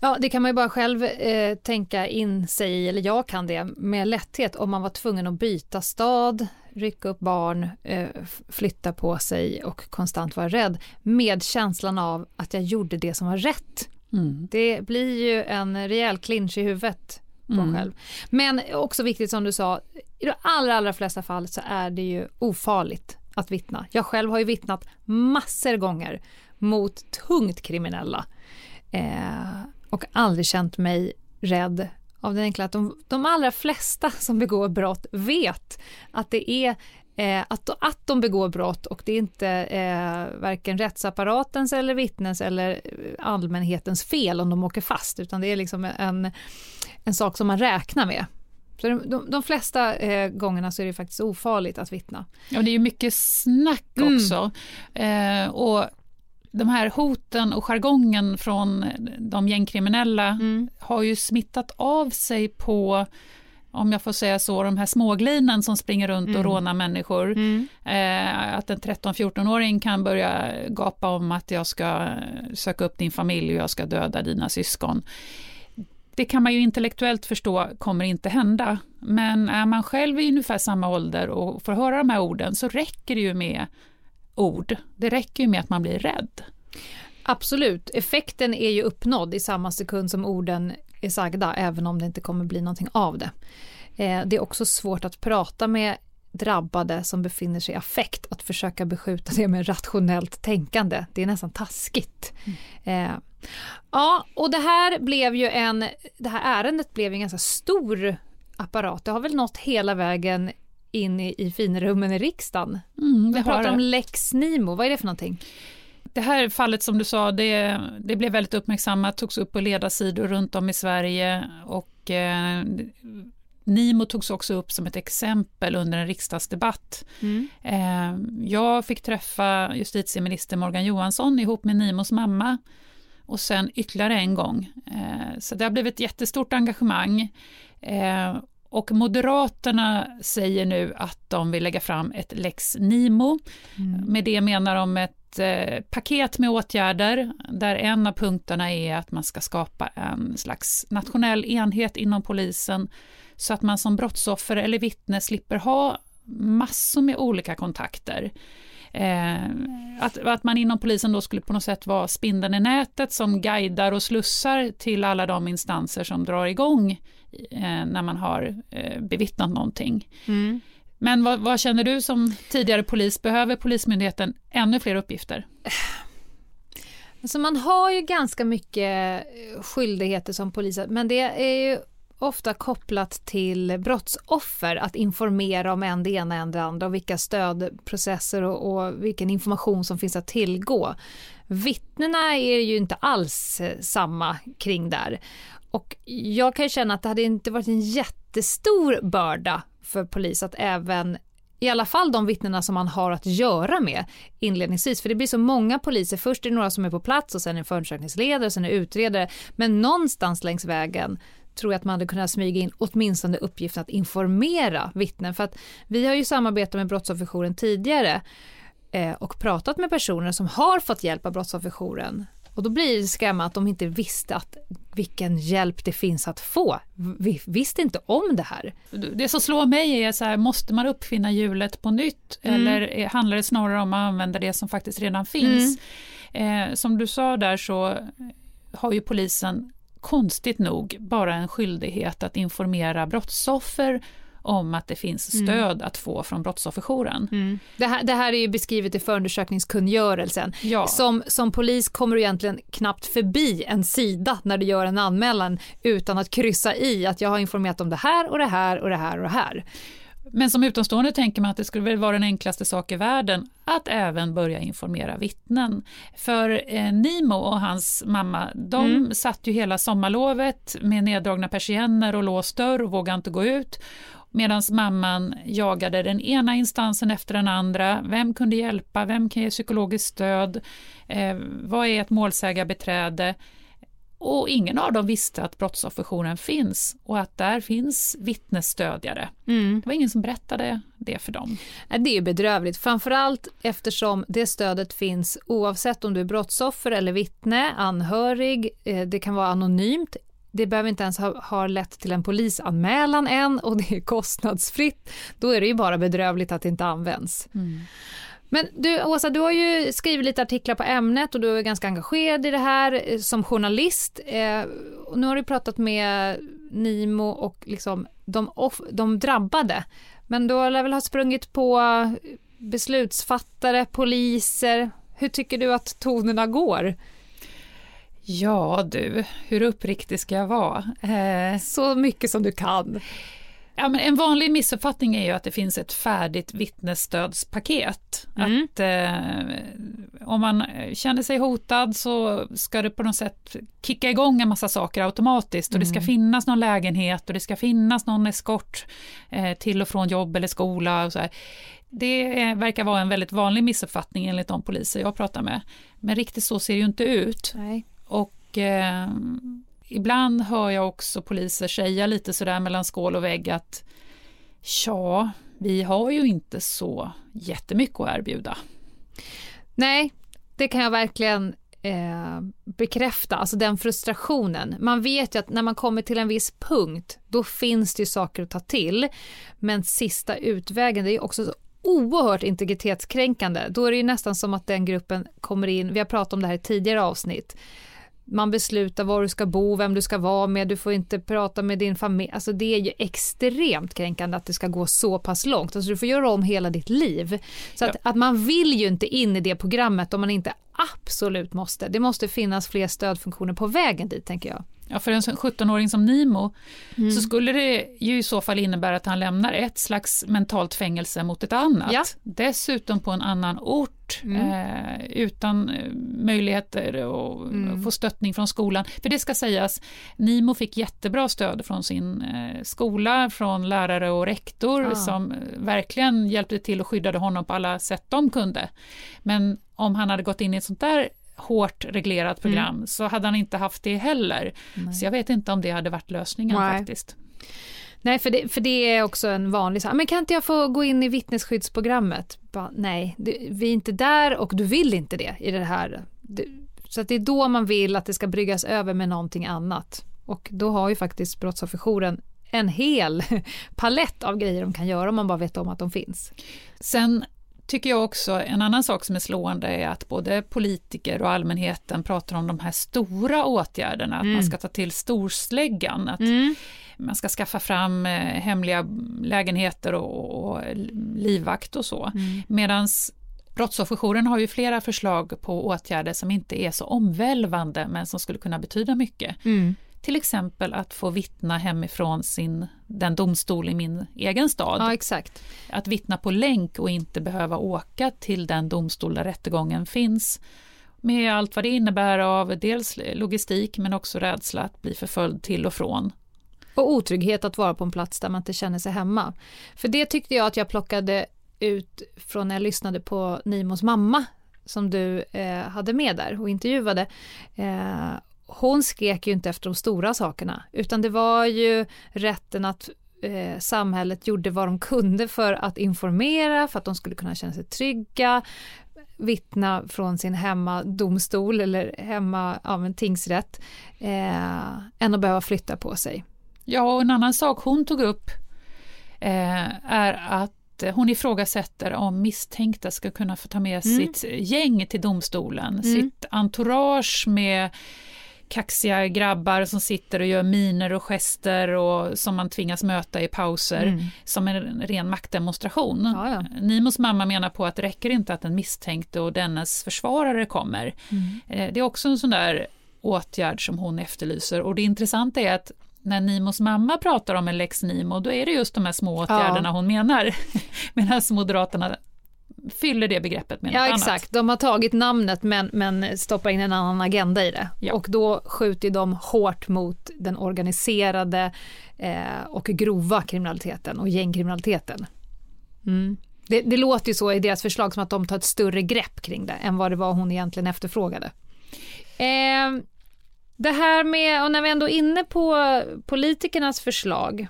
Ja, det kan man ju bara själv eh, tänka in sig i, eller jag kan det med lätthet, om man var tvungen att byta stad, rycka upp barn, eh, flytta på sig och konstant vara rädd, med känslan av att jag gjorde det som var rätt. Mm. Det blir ju en rejäl clinch i huvudet på mm. själv. Men också viktigt som du sa, i de allra, allra flesta fall så är det ju ofarligt att vittna. Jag själv har ju vittnat massor gånger mot tungt kriminella eh, och aldrig känt mig rädd av den enkla att de, de allra flesta som begår brott vet att det är eh, att, att de begår brott och det är inte eh, varken rättsapparatens eller vittnens eller allmänhetens fel om de åker fast utan det är liksom en, en sak som man räknar med. Så de, de, de flesta eh, gångerna så är det faktiskt ofarligt att vittna. Ja, det är ju mycket snack mm. också. Mm. Eh, och de här hoten och jargongen från de gängkriminella mm. har ju smittat av sig på om jag får säga så, de här småglinen som springer runt mm. och rånar människor. Mm. Eh, att en 13-14-åring kan börja gapa om att jag ska söka upp din familj och jag ska döda dina syskon. Det kan man ju intellektuellt förstå kommer inte hända. Men är man själv i ungefär samma ålder och får höra de här orden så räcker det ju med ord. Det räcker ju med att man blir rädd. Absolut, effekten är ju uppnådd i samma sekund som orden är sagda, även om det inte kommer bli någonting av det. Eh, det är också svårt att prata med drabbade som befinner sig i affekt, att försöka beskjuta det med rationellt tänkande. Det är nästan taskigt. Mm. Ja, och det här blev ju en, det här ärendet blev en ganska stor apparat. Det har väl nått hela vägen in i, i finrummen i riksdagen. Mm, Vi pratar om Lex Nimo, vad är det för någonting? Det här fallet som du sa, det, det blev väldigt uppmärksammat, togs upp på ledarsidor runt om i Sverige och eh, Nimo togs också upp som ett exempel under en riksdagsdebatt. Mm. Eh, jag fick träffa justitieminister Morgan Johansson ihop med Nimos mamma och sen ytterligare en gång. Eh, så det har blivit ett jättestort engagemang. Eh, och Moderaterna säger nu att de vill lägga fram ett lex Nimo. Mm. Med det menar de ett eh, paket med åtgärder där en av punkterna är att man ska skapa en slags nationell enhet inom polisen så att man som brottsoffer eller vittne slipper ha massor med olika kontakter. Eh, att, att man inom polisen då skulle på något sätt vara spindeln i nätet som guidar och slussar till alla de instanser som drar igång eh, när man har eh, bevittnat någonting. Mm. Men vad, vad, känner du som tidigare polis, behöver Polismyndigheten ännu fler uppgifter? Alltså man har ju ganska mycket skyldigheter som polis, men det är ju ofta kopplat till brottsoffer att informera om en det ena än det andra och vilka stödprocesser och, och vilken information som finns att tillgå. Vittnena är ju inte alls eh, samma kring där. Och jag kan känna att det hade inte varit en jättestor börda för polis att även i alla fall de vittnena som man har att göra med inledningsvis. För det blir så många poliser. Först är det några som är på plats och sen är förundersökningsledare och sen är utredare. Men någonstans längs vägen tror jag att man hade kunnat smyga in åtminstone uppgiften att informera vittnen. För att vi har ju samarbetat med Brottsofferjouren tidigare eh, och pratat med personer som har fått hjälp av Brottsofferjouren. Och då blir det skrämma att de inte visste att vilken hjälp det finns att få. Vi visste inte om det här. Det som slår mig är så här, måste man uppfinna hjulet på nytt? Mm. Eller handlar det snarare om att använda det som faktiskt redan finns? Mm. Eh, som du sa där så har ju polisen konstigt nog bara en skyldighet att informera brottsoffer om att det finns mm. stöd mm. att få från Brottsofferjouren. Mm. Det, här, det här är beskrivet i förundersökningskungörelsen. Ja. Som, som polis kommer du egentligen knappt förbi en sida när du gör en anmälan utan att kryssa i att jag har informerat om det här och det här och det här och det här. Men som utomstående tänker man att det skulle väl vara den enklaste sak i världen att även börja informera vittnen. För eh, Nimo och hans mamma, de mm. satt ju hela sommarlovet med neddragna persienner och låst dörr och vågade inte gå ut. Medan mamman jagade den ena instansen efter den andra. Vem kunde hjälpa? Vem kan ge psykologiskt stöd? Eh, vad är ett målsägarbeträde? Och ingen av dem visste att Brottsofferjouren finns och att där finns vittnesstödjare. Mm. Det var ingen som berättade det för dem. Det är bedrövligt, framförallt eftersom det stödet finns oavsett om du är brottsoffer eller vittne, anhörig, eh, det kan vara anonymt. Det behöver inte ens ha, ha lett till en polisanmälan än och det är kostnadsfritt. Då är det ju bara bedrövligt att det inte används. Mm. Men du Åsa, du har ju skrivit lite artiklar på ämnet och du är ganska engagerad i det här eh, som journalist. Eh, och nu har du pratat med Nimo och liksom de, off, de drabbade. Men du lär väl ha sprungit på beslutsfattare, poliser. Hur tycker du att tonerna går? Ja du, hur uppriktig ska jag vara? Eh, Så mycket som du kan. Ja, men en vanlig missuppfattning är ju att det finns ett färdigt vittnesstödspaket. Mm. Att eh, om man känner sig hotad så ska det på något sätt kicka igång en massa saker automatiskt och mm. det ska mm. finnas någon lägenhet och det ska finnas någon eskort eh, till och från jobb eller skola. Och så här. Det är, verkar vara en väldigt vanlig missuppfattning enligt de poliser jag pratar med. Men riktigt så ser det ju inte ut. Nej. Och eh, ibland hör jag också poliser säga lite sådär mellan skål och vägg att ja, vi har ju inte så jättemycket att erbjuda. Nej, det kan jag verkligen eh, bekräfta, alltså den frustrationen. Man vet ju att när man kommer till en viss punkt, då finns det ju saker att ta till. Men sista utvägen, det är ju också så oerhört integritetskränkande. Då är det ju nästan som att den gruppen kommer in, vi har pratat om det här i tidigare avsnitt, man beslutar var du ska bo, vem du ska vara med, du får inte prata med din familj. Alltså det är ju extremt kränkande att det ska gå så pass långt. Alltså du får göra om hela ditt liv. Så ja. att, att man vill ju inte in i det programmet om man inte absolut måste. Det måste finnas fler stödfunktioner på vägen dit tänker jag. Ja, för en 17-åring som Nimo mm. så skulle det ju i så fall innebära att han lämnar ett slags mentalt fängelse mot ett annat. Ja. Dessutom på en annan ort mm. eh, utan eh, möjligheter att mm. få stöttning från skolan. För det ska sägas, Nimo fick jättebra stöd från sin eh, skola, från lärare och rektor ah. som eh, verkligen hjälpte till och skyddade honom på alla sätt de kunde. Men om han hade gått in i ett sånt där hårt reglerat program mm. så hade han inte haft det heller. Nej. Så jag vet inte om det hade varit lösningen Nej. faktiskt. Nej, för det, för det är också en vanlig sak. Men kan inte jag få gå in i vittnesskyddsprogrammet? Bara, nej, det, vi är inte där och du vill inte det i det här. Det, så det är då man vill att det ska bryggas över med någonting annat. Och då har ju faktiskt Brottsofferjouren en hel palett av grejer de kan göra om man bara vet om att de finns. Sen tycker jag också, en annan sak som är slående är att både politiker och allmänheten pratar om de här stora åtgärderna, mm. att man ska ta till storsläggan, att mm. man ska skaffa fram eh, hemliga lägenheter och, och livvakt och så. Mm. Medan Brottsofferjouren har ju flera förslag på åtgärder som inte är så omvälvande men som skulle kunna betyda mycket. Mm. Till exempel att få vittna hemifrån sin, den domstol i min egen stad. Ja, exakt. Att vittna på länk och inte behöva åka till den domstol där rättegången finns. Med allt vad det innebär av dels logistik men också rädsla att bli förföljd till och från. Och otrygghet att vara på en plats där man inte känner sig hemma. För det tyckte jag att jag plockade ut från när jag lyssnade på Nimos mamma som du eh, hade med där och intervjuade. Eh, hon skrek ju inte efter de stora sakerna, utan det var ju rätten att eh, samhället gjorde vad de kunde för att informera, för att de skulle kunna känna sig trygga, vittna från sin hemmadomstol eller hemma, ja, men tingsrätt, eh, än att behöva flytta på sig. Ja, och en annan sak hon tog upp eh, är att hon ifrågasätter om misstänkta ska kunna få ta med mm. sitt gäng till domstolen, mm. sitt entourage med kaxiga grabbar som sitter och gör miner och gester och som man tvingas möta i pauser mm. som en ren maktdemonstration. Ja, ja. Nimos mamma menar på att det räcker inte att den misstänkte och dennes försvarare kommer. Mm. Eh, det är också en sån där åtgärd som hon efterlyser och det intressanta är att när Nimos mamma pratar om en lex Nimo, då är det just de här små åtgärderna ja. hon menar. Medan Moderaterna fyller det begreppet med ja, något exakt. annat. De har tagit namnet men, men stoppar in en annan agenda i det. Ja. Och då skjuter de hårt mot den organiserade eh, och grova kriminaliteten och gängkriminaliteten. Mm. Det, det, låter ju så i deras förslag som att de tar ett större grepp kring det än vad det var hon egentligen efterfrågade. Eh, det här med, och när vi ändå är inne på politikernas förslag,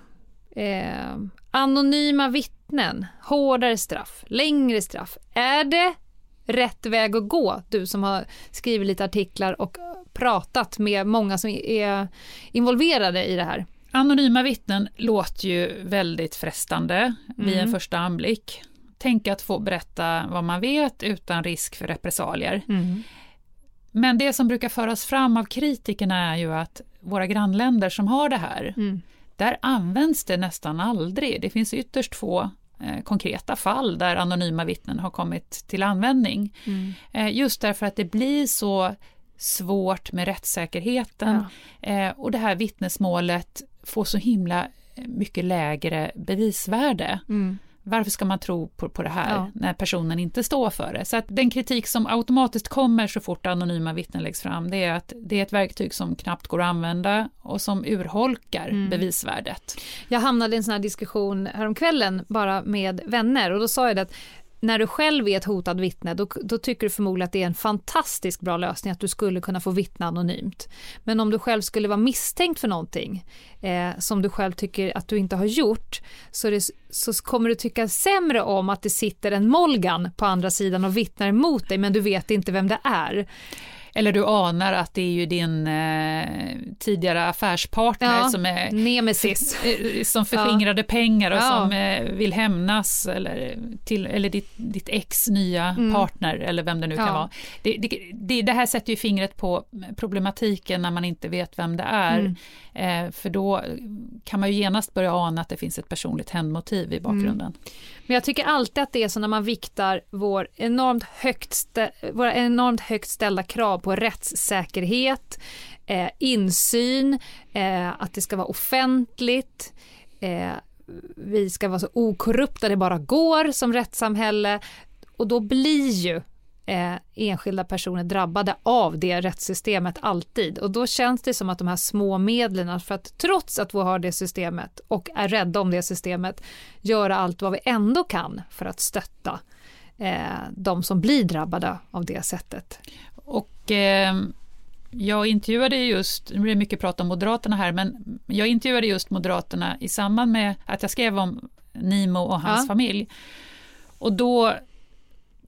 eh, anonyma vittnen, hårdare straff, längre straff. Är det rätt väg att gå? Du som har skrivit lite artiklar och pratat med många som är involverade i det här. Anonyma vittnen låter ju väldigt frestande mm. vid en första anblick. Tänk att få berätta vad man vet utan risk för repressalier. Mm. Men det som brukar föras fram av kritikerna är ju att våra grannländer som har det här, mm. Där används det nästan aldrig. Det finns ytterst få eh, konkreta fall där anonyma vittnen har kommit till användning. Mm. Eh, just därför att det blir så svårt med rättssäkerheten ja. eh, och det här vittnesmålet får så himla mycket lägre bevisvärde. Mm. Varför ska man tro på, på det här ja. när personen inte står för det? Så att den kritik som automatiskt kommer så fort anonyma vittnen läggs fram, det är att det är ett verktyg som knappt går att använda och som urholkar mm. bevisvärdet. Jag hamnade i en sån här diskussion häromkvällen bara med vänner och då sa jag att när du själv är ett hotad vittne, då, då, tycker du förmodligen att det är en fantastiskt bra lösning att du skulle kunna få vittna anonymt. Men om du själv skulle vara misstänkt för någonting eh, som du själv tycker att du inte har gjort, så, det, så kommer du tycka sämre om att det sitter en Molgan på andra sidan och vittnar emot dig, men du vet inte vem det är. Eller du anar att det är ju din eh, tidigare affärspartner ja, som är nemesis. Eh, som förskingrade ja. pengar och ja. som eh, vill hämnas eller, till, eller ditt, ditt ex nya mm. partner eller vem det nu kan vara. Det, det, det, det, här sätter ju fingret på problematiken när man inte vet vem det är. Mm. Eh, för då kan man ju genast börja ana att det finns ett personligt hämndmotiv i bakgrunden. Mm. Men jag tycker alltid att det är så när man viktar vår enormt högt våra enormt högt ställda krav på rättssäkerhet, eh, insyn, eh, att det ska vara offentligt, eh, vi ska vara så okorrupta det bara går som rättssamhälle och då blir ju eh, enskilda personer drabbade av det rättssystemet alltid. Och då känns det som att de här små medlen, för att trots att vi har det systemet och är rädda om det systemet, göra allt vad vi ändå kan för att stötta eh, de som blir drabbade av det sättet. Och eh, jag intervjuade just, nu blir det mycket prat om Moderaterna här, men jag intervjuade just Moderaterna i samband med att jag skrev om Nimo och hans ja. familj. Och då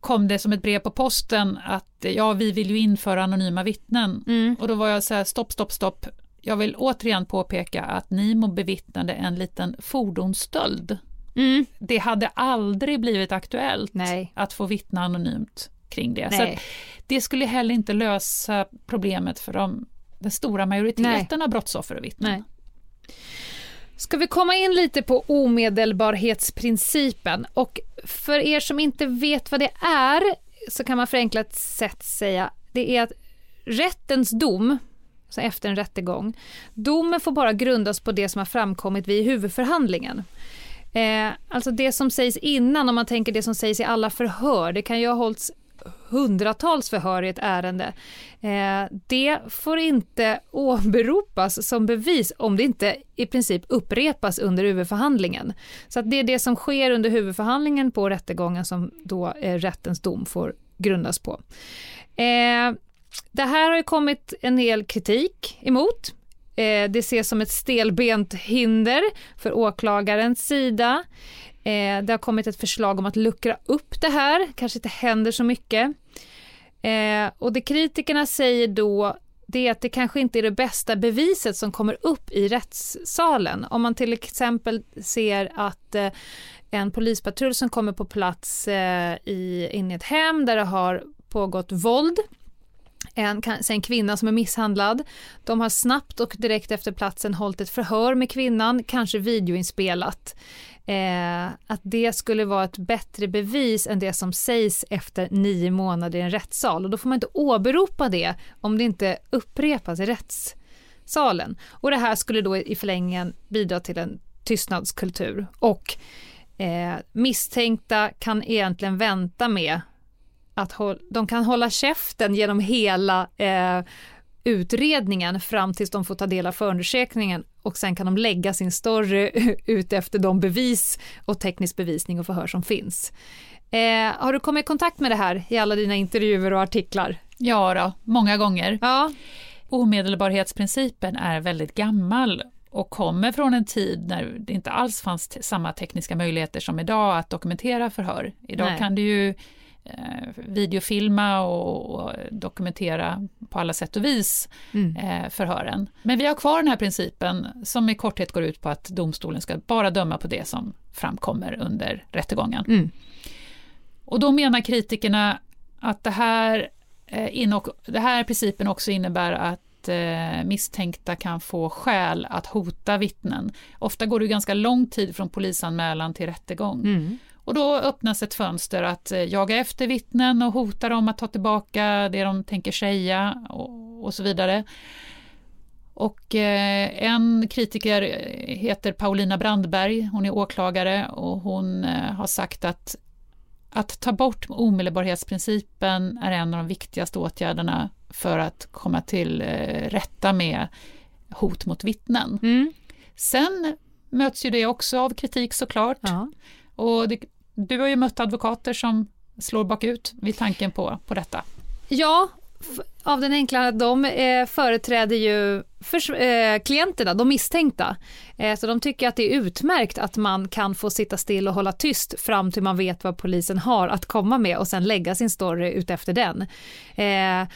kom det som ett brev på posten att ja, vi vill ju införa anonyma vittnen. Mm. Och då var jag så här, stopp, stopp, stopp. Jag vill återigen påpeka att Nimo bevittnade en liten fordonsstöld. Mm. Det hade aldrig blivit aktuellt Nej. att få vittna anonymt kring det. Nej. Så det skulle heller inte lösa problemet för de, den stora majoriteten Nej. av brottsoffer och vittnen. Ska vi komma in lite på omedelbarhetsprincipen och för er som inte vet vad det är så kan man förenklat sätt säga det är att rättens dom, alltså efter en rättegång, domen får bara grundas på det som har framkommit vid huvudförhandlingen. Eh, alltså det som sägs innan, om man tänker det som sägs i alla förhör, det kan ju ha hållits hundratals förhör i ett ärende. Eh, det får inte åberopas som bevis om det inte i princip upprepas under huvudförhandlingen. Så att det är det som sker under huvudförhandlingen på rättegången som då eh, rättens dom får grundas på. Eh, det här har ju kommit en del kritik emot. Eh, det ses som ett stelbent hinder för åklagarens sida. Eh, det har kommit ett förslag om att luckra upp det här, kanske inte händer så mycket. Eh, och det kritikerna säger då det är att det kanske inte är det bästa beviset som kommer upp i rättssalen. Om man till exempel ser att eh, en polispatrull som kommer på plats eh, i, in i ett hem där det har pågått våld en, en kvinna som är misshandlad. De har snabbt och direkt efter platsen hållit ett förhör med kvinnan, kanske videoinspelat eh, att det skulle vara ett bättre bevis än det som sägs efter nio månader i en rättssal. Och då får man inte åberopa det om det inte upprepas i rättssalen. Och det här skulle då i förlängningen bidra till en tystnadskultur. Och eh, misstänkta kan egentligen vänta med att de kan hålla käften genom hela eh, utredningen fram tills de får ta del av förundersökningen och sen kan de lägga sin story ut efter de bevis och teknisk bevisning och förhör som finns. Eh, har du kommit i kontakt med det här i alla dina intervjuer och artiklar? Ja, då, många gånger. Ja. Omedelbarhetsprincipen är väldigt gammal och kommer från en tid när det inte alls fanns samma tekniska möjligheter som idag att dokumentera förhör. Idag Nej. kan du ju eh, videofilma och, och, dokumentera på alla sätt och vis mm. eh, förhören. Men vi har kvar den här principen som i korthet går ut på att domstolen ska bara döma på det som framkommer under rättegången. Mm. Och då menar kritikerna att det här, eh, in det här principen också innebär att eh, misstänkta kan få skäl att hota vittnen. Ofta går det ganska lång tid från polisanmälan till rättegång. Mm. Och då öppnas ett fönster att eh, jaga efter vittnen och hota dem att ta tillbaka det de tänker säga och, och så vidare. Och eh, en kritiker heter Paulina Brandberg, hon är åklagare och hon eh, har sagt att att ta bort omedelbarhetsprincipen är en av de viktigaste åtgärderna för att komma till eh, rätta med hot mot vittnen. Mm. Sen möts ju det också av kritik såklart. Ja. Och det, du har ju mött advokater som slår bakut vid tanken på, på detta. Ja, av den enkla att de eh, företräder ju för, eh, klienterna, de misstänkta. Eh, så de tycker att det är utmärkt att man kan få sitta still och hålla tyst fram till man vet vad polisen har att komma med och sen lägga sin story utefter den. Eh,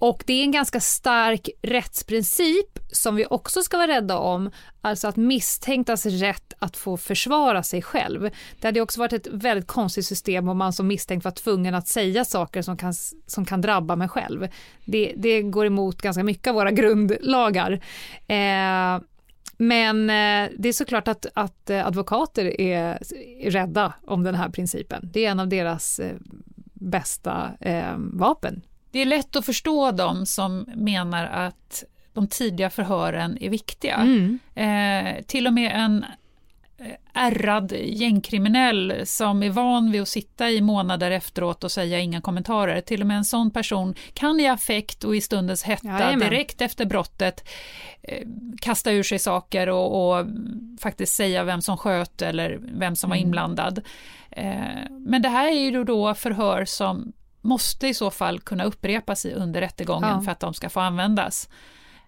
och det är en ganska stark rättsprincip som vi också ska vara rädda om, alltså att misstänktas rätt att få försvara sig själv. Det hade också varit ett väldigt konstigt system om man som misstänkt var tvungen att säga saker som kan, som kan drabba mig själv. Det, det går emot ganska mycket av våra grundlagar. Eh, men eh, det är såklart att, att advokater är, rädda om den här principen. Det är en av deras eh, bästa eh, vapen det är lätt att förstå dem som menar att de tidiga förhören är viktiga. Mm. Eh, till och med en eh, ärrad gängkriminell som är van vid att sitta i månader efteråt och säga inga kommentarer. Till och med en sån person kan i affekt och i stundens hetta Jajamän. direkt efter brottet eh, kasta ur sig saker och, och, faktiskt säga vem som sköt eller vem som var mm. inblandad. Eh, men det här är ju då förhör som måste i så fall kunna upprepas under rättegången ja. för att de ska få användas.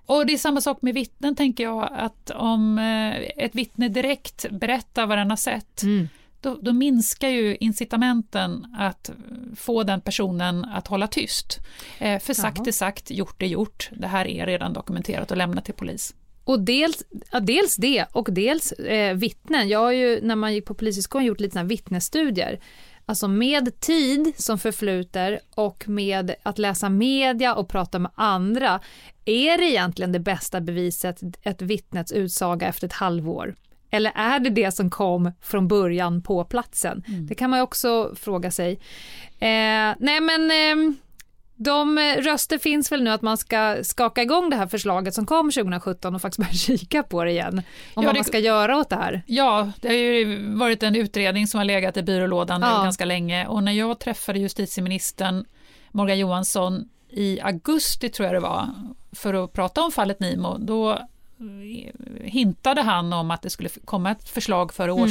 Och det är samma sak med vittnen tänker jag, att om eh, ett vittne direkt berättar vad den har sett, mm. då, då, minskar ju incitamenten att få den personen att hålla tyst. Eh, för sagt är sagt, gjort är gjort. Det här är redan dokumenterat och lämnat till polis. Och dels, ja, dels det och dels eh, vittnen. Jag har ju när man gick på polishögskolan gjort lite vittnesstudier Alltså med tid som förfluter och med att läsa media och prata med andra är det egentligen det bästa beviset ett vittnets utsaga efter ett halvår? Eller är det det som kom från början på platsen? Mm. Det kan man ju också fråga sig. Eh, nej men eh, de eh, röster finns väl nu att man ska skaka igång det här förslaget som kom 2017 och faktiskt börja kika på det igen. Om ja, vad det, man ska göra åt det här. Ja, det har ju varit en utredning som har legat i byrålådan ja. ganska länge och när jag träffade justitieministern Morgan Johansson i augusti tror jag det var, för att prata om fallet Nimo, då eh, hintade han om att det skulle komma ett förslag före mm.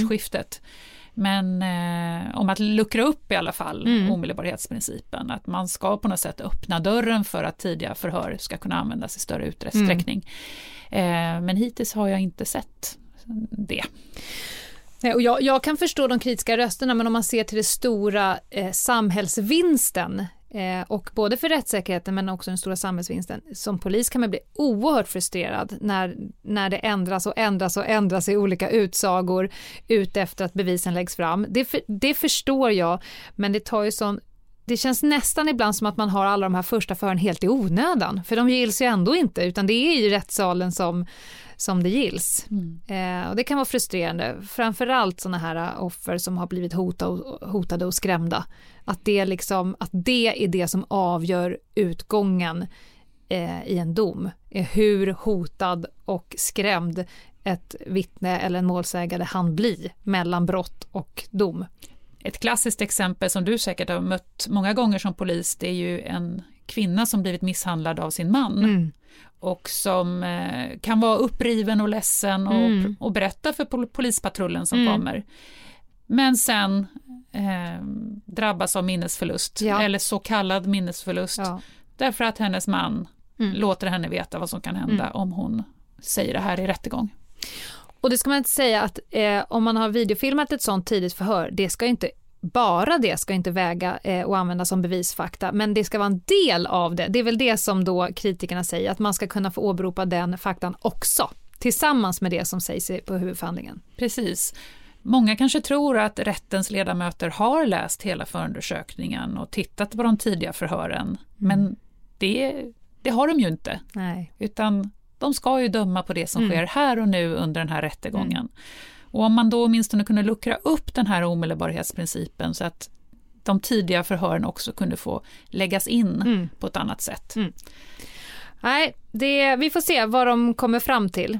Men eh, om att luckra upp i alla fall mm. omedelbarhetsprincipen, att man ska på något sätt öppna dörren för att tidiga förhör ska kunna användas i större utsträckning. Mm. Eh, men hittills har jag inte sett det. Nej, och jag, jag, kan förstå de kritiska rösterna, men om man ser till det stora eh, samhällsvinsten Eh, och både för rättssäkerheten men också den stora samhällsvinsten. Som polis kan man bli oerhört frustrerad när, när det ändras och ändras och ändras i olika utsagor ut efter att bevisen läggs fram. Det, för, det förstår jag, men det tar ju sån det känns nästan ibland som att man har alla de här första förhören helt i onödan, för de gills ju ändå inte, utan det är i rättssalen som, som det gills. Mm. Eh, och det kan vara frustrerande, framförallt sådana här offer som har blivit hotade och, hotade och skrämda. Att det, liksom, att det är det som avgör utgången eh, i en dom, är hur hotad och skrämd ett vittne eller en målsägare han bli mellan brott och dom. Ett klassiskt exempel som du säkert har mött många gånger som polis, det är ju en kvinna som blivit misshandlad av sin man. Mm. Och som eh, kan vara uppriven och ledsen och, mm. och berätta för pol polispatrullen som mm. kommer. Men sen eh, drabbas av minnesförlust, ja. eller så kallad minnesförlust. Ja. Därför att hennes man mm. låter henne veta vad som kan hända mm. om hon säger det här i rättegång. Och det ska man inte säga att eh, om man har videofilmat ett sånt tidigt förhör, det ska inte bara det ska inte väga eh, och användas som bevisfakta, men det ska vara en del av det. Det är väl det som då kritikerna säger, att man ska kunna få åberopa den faktan också, tillsammans med det som sägs på huvudförhandlingen. Precis. Många kanske tror att rättens ledamöter har läst hela förundersökningen och tittat på de tidiga förhören, mm. men det, det har de ju inte. Nej. Utan de ska ju döma på det som mm. sker här och nu under den här rättegången. Mm. Och om man då åtminstone kunde luckra upp den här omedelbarhetsprincipen så att de tidiga förhören också kunde få läggas in mm. på ett annat sätt. Mm. Nej, det, vi får se vad de kommer fram till.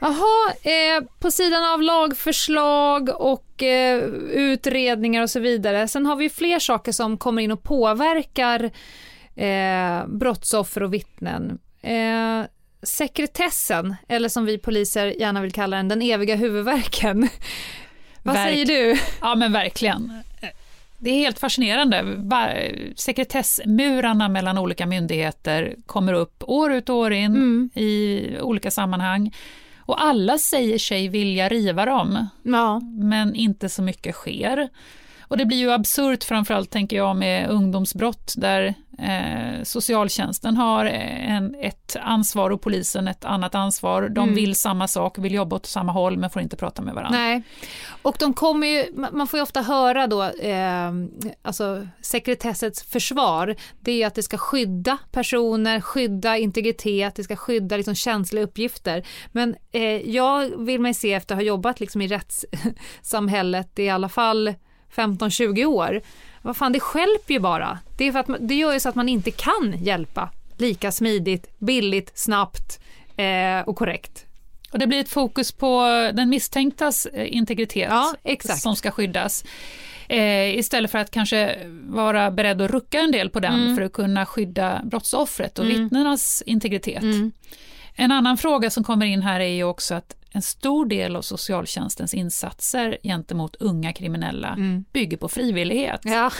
Jaha, eh, på sidan av lagförslag och eh, utredningar och så vidare. Sen har vi fler saker som kommer in och påverkar eh, brottsoffer och vittnen. Eh, sekretessen, eller som vi poliser gärna vill kalla den, den eviga huvudvärken. Vad Verk säger du? Ja men verkligen. Det är helt fascinerande. Sekretessmurarna mellan olika myndigheter kommer upp år ut och år in mm. i olika sammanhang. Och alla säger sig vilja riva dem, ja. men inte så mycket sker. Och det blir ju absurt framförallt tänker jag med ungdomsbrott där eh, socialtjänsten har en, ett ansvar och polisen ett annat ansvar. De mm. vill samma sak, vill jobba åt samma håll men får inte prata med varandra. Nej, och de kommer ju, man får ju ofta höra då, eh, alltså sekretessets försvar, det är att det ska skydda personer, skydda integritet, det ska skydda liksom känsliga uppgifter. Men eh, jag vill mig se efter att ha jobbat liksom i rättssamhället i alla fall 15-20 år. Vad fan, det skälper ju bara. Det, är för att det gör ju så att man inte kan hjälpa lika smidigt, billigt, snabbt eh, och korrekt. Och det blir ett fokus på den misstänktas eh, integritet ja, som ska skyddas. Eh, istället för att kanske vara beredd att rucka en del på den mm. för att kunna skydda brottsoffret och mm. vittnenas integritet. Mm. En annan fråga som kommer in här är ju också att en stor del av socialtjänstens insatser gentemot unga kriminella mm. bygger på frivillighet. Ja.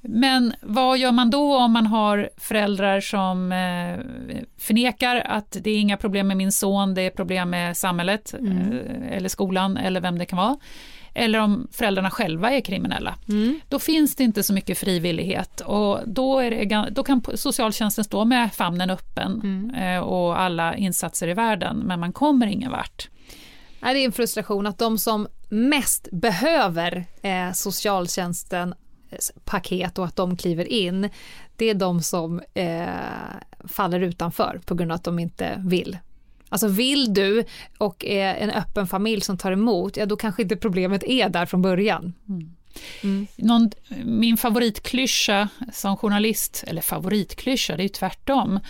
Men vad gör man då om man har föräldrar som eh, förnekar att det är inga problem med min son, det är problem med samhället mm. eh, eller skolan eller vem det kan vara eller om föräldrarna själva är kriminella. Mm. Då finns det inte så mycket frivillighet och då, det, då kan socialtjänsten stå med famnen öppen mm. Eh, och alla insatser i världen, men man kommer ingen vart. Det är en frustration att de som mest behöver eh, socialtjänsten paket och att de kliver in, det är de som eh, faller utanför på grund av att de inte vill Alltså vill du och är en öppen familj som tar emot, ja då kanske inte problemet är där från början. Mm. Mm. Någon, min favoritklyscha som journalist, eller favoritklyscha, det är ju tvärtom.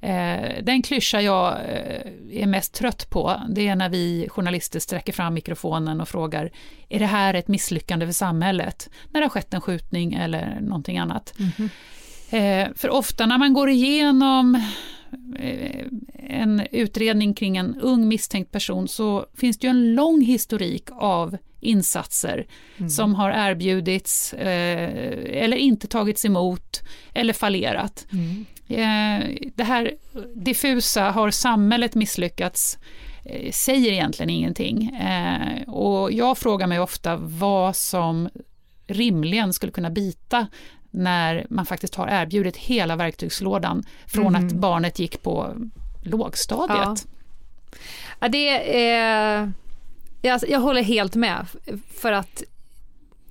Eh, den klyscha jag eh, är mest trött på, det är när vi journalister sträcker fram mikrofonen och frågar, är det här ett misslyckande för samhället? När det har skett en skjutning eller någonting annat. Mm. Eh, för ofta när man går igenom en utredning kring en ung misstänkt person så finns det ju en lång historik av insatser mm. som har erbjudits eh, eller inte tagits emot eller fallerat. Mm. Eh, det här diffusa, har samhället misslyckats, eh, säger egentligen ingenting. Eh, och jag frågar mig ofta vad som rimligen skulle kunna bita när man faktiskt har erbjudit hela verktygslådan från mm. att barnet gick på lågstadiet. Ja. ja det är, jag, jag håller helt med, för att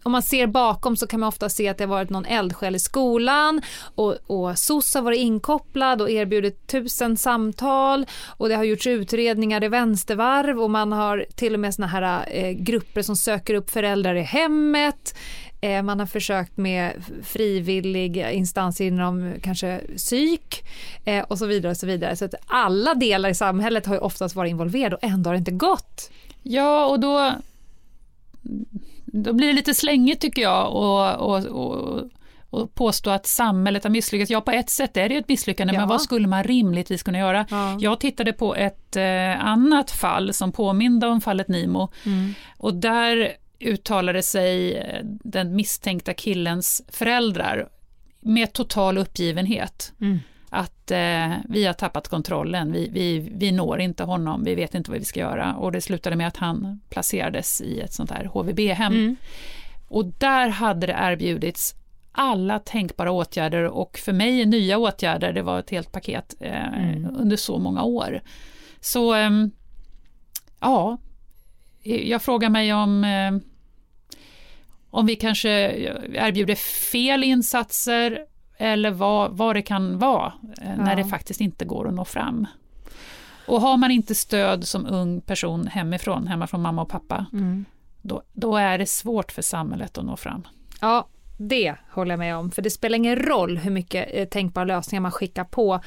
om man ser bakom så kan man ofta se att det har varit någon eldsjäl i skolan och, och SOS har varit inkopplad och erbjudit tusen samtal och det har gjorts utredningar i vänstervarv och man har till och med såna här eh, grupper som söker upp föräldrar i hemmet. Eh, man har försökt med frivilliga instanser inom kanske psyk eh, och så vidare. och Så vidare. Så att alla delar i samhället har ju oftast varit involverade och ändå har det inte gått. Ja, och då, då blir det lite slängigt tycker jag och, och, och, och påstå att samhället har misslyckats. Ja, på ett sätt är det ett misslyckande, ja. men vad skulle man rimligtvis kunna göra? Ja. Jag tittade på ett eh, annat fall som påminde om fallet Nimo mm. och där uttalade sig eh, den misstänkta killens föräldrar med total uppgivenhet. Mm. Att eh, vi har tappat kontrollen, vi, vi, vi når inte honom, vi vet inte vad vi ska göra. Och det slutade med att han placerades i ett sånt här HVB-hem. Mm. Och där hade det erbjudits alla tänkbara åtgärder och för mig nya åtgärder, det var ett helt paket eh, mm. under så många år. Så eh, ja, jag frågar mig om eh, om vi kanske erbjuder fel insatser eller vad, vad det kan vara eh, när det faktiskt inte går att nå fram. Och har man inte stöd som ung person hemifrån, hemma från mamma och pappa, mm. då, då är det svårt för samhället att nå fram. Ja, det håller jag med om, för det spelar ingen roll hur mycket eh, tänkbara lösningar man skickar på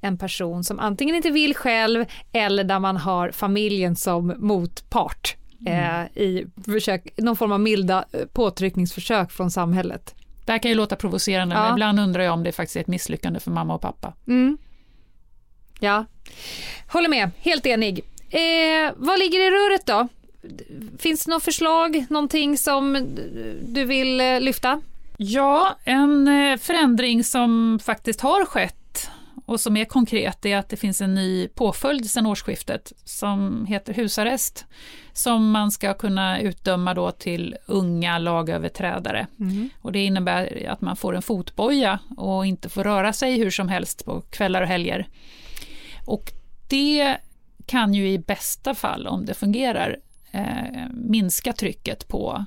en person som antingen inte vill själv eller där man har familjen som motpart mm. eh, i försök, någon form av milda eh, påtryckningsförsök från samhället. Det här kan ju låta provocerande, ja. men ibland undrar jag om det faktiskt är ett misslyckande för mamma och pappa. Mm. Ja, håller med, helt enig. Eh, vad ligger i röret då? Finns det något förslag, någonting som du vill eh, lyfta? Ja, en eh, förändring som faktiskt har skett och som är konkret är att det finns en ny påföljd sedan årsskiftet som heter husarrest som man ska kunna utdöma då till unga lagöverträdare. Mm. Och det innebär att man får en fotboja och inte får röra sig hur som helst på kvällar och helger. Och det kan ju i bästa fall, om det fungerar, eh, minska trycket på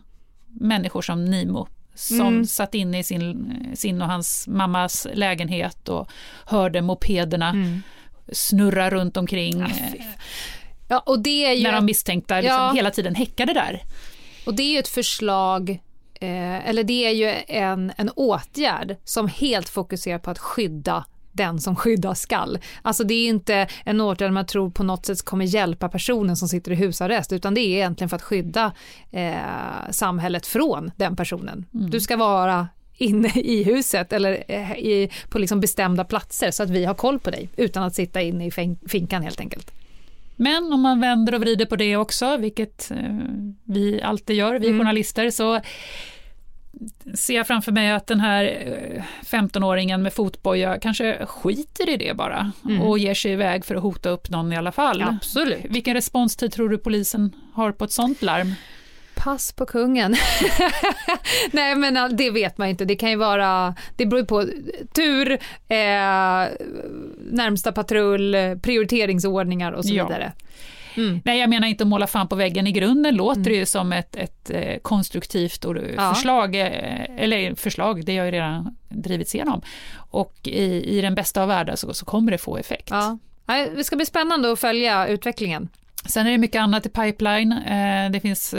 människor som Nimo som mm. satt inne i sin, sin och hans mammas lägenhet och hörde mopederna mm. snurra runt omkring. Ja, ja, och det är ju när de misstänkta liksom ja. hela tiden häckade där. Och det är ju ett förslag eh, eller det är ju en, en åtgärd som helt fokuserar på att skydda den som skyddas skall. Alltså det är inte en åtgärd man tror på något sätt kommer hjälpa personen som sitter i husarrest utan det är egentligen för att skydda eh, samhället från den personen. Mm. Du ska vara inne i huset eller eh, i, på liksom bestämda platser så att vi har koll på dig utan att sitta inne i finkan helt enkelt. Men om man vänder och vrider på det också, vilket eh, vi alltid gör, vi mm. journalister, så ser jag framför mig att den här 15-åringen eh, med fotboja kanske skiter i det bara mm. och ger sig iväg för att hota upp någon i alla fall. Absolut. Vilken responstid tror du polisen har på ett sånt larm? Pass på kungen. Nej men det vet man inte. Det kan ju vara, det beror på tur, eh, närmsta patrull, prioriteringsordningar och så ja. vidare. Mm. Nej, jag menar inte att måla fan på väggen. I grunden låter mm. det ju som ett, ett eh, konstruktivt ja. förslag, eh, eller förslag, det har ju redan drivits igenom. Och i, i den bästa av världar så, så kommer det få effekt. Ja. Det ska bli spännande att följa utvecklingen. Sen är det mycket annat i pipeline. Eh, det finns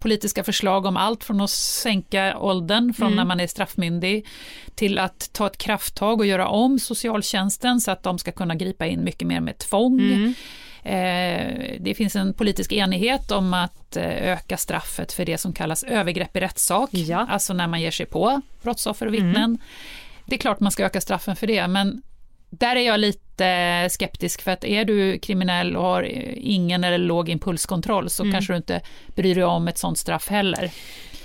politiska förslag om allt från att sänka åldern från mm. när man är straffmyndig till att ta ett krafttag och göra om socialtjänsten så att de ska kunna gripa in mycket mer med tvång. Mm. Eh, det finns en politisk enighet om att eh, öka straffet för det som kallas övergrepp i rättssak, ja. alltså när man ger sig på brottsoffer och vittnen. Mm. Det är klart man ska öka straffen för det, men där är jag lite skeptisk för att är du kriminell och har ingen eller låg impulskontroll så mm. kanske du inte bryr dig om ett sånt straff heller.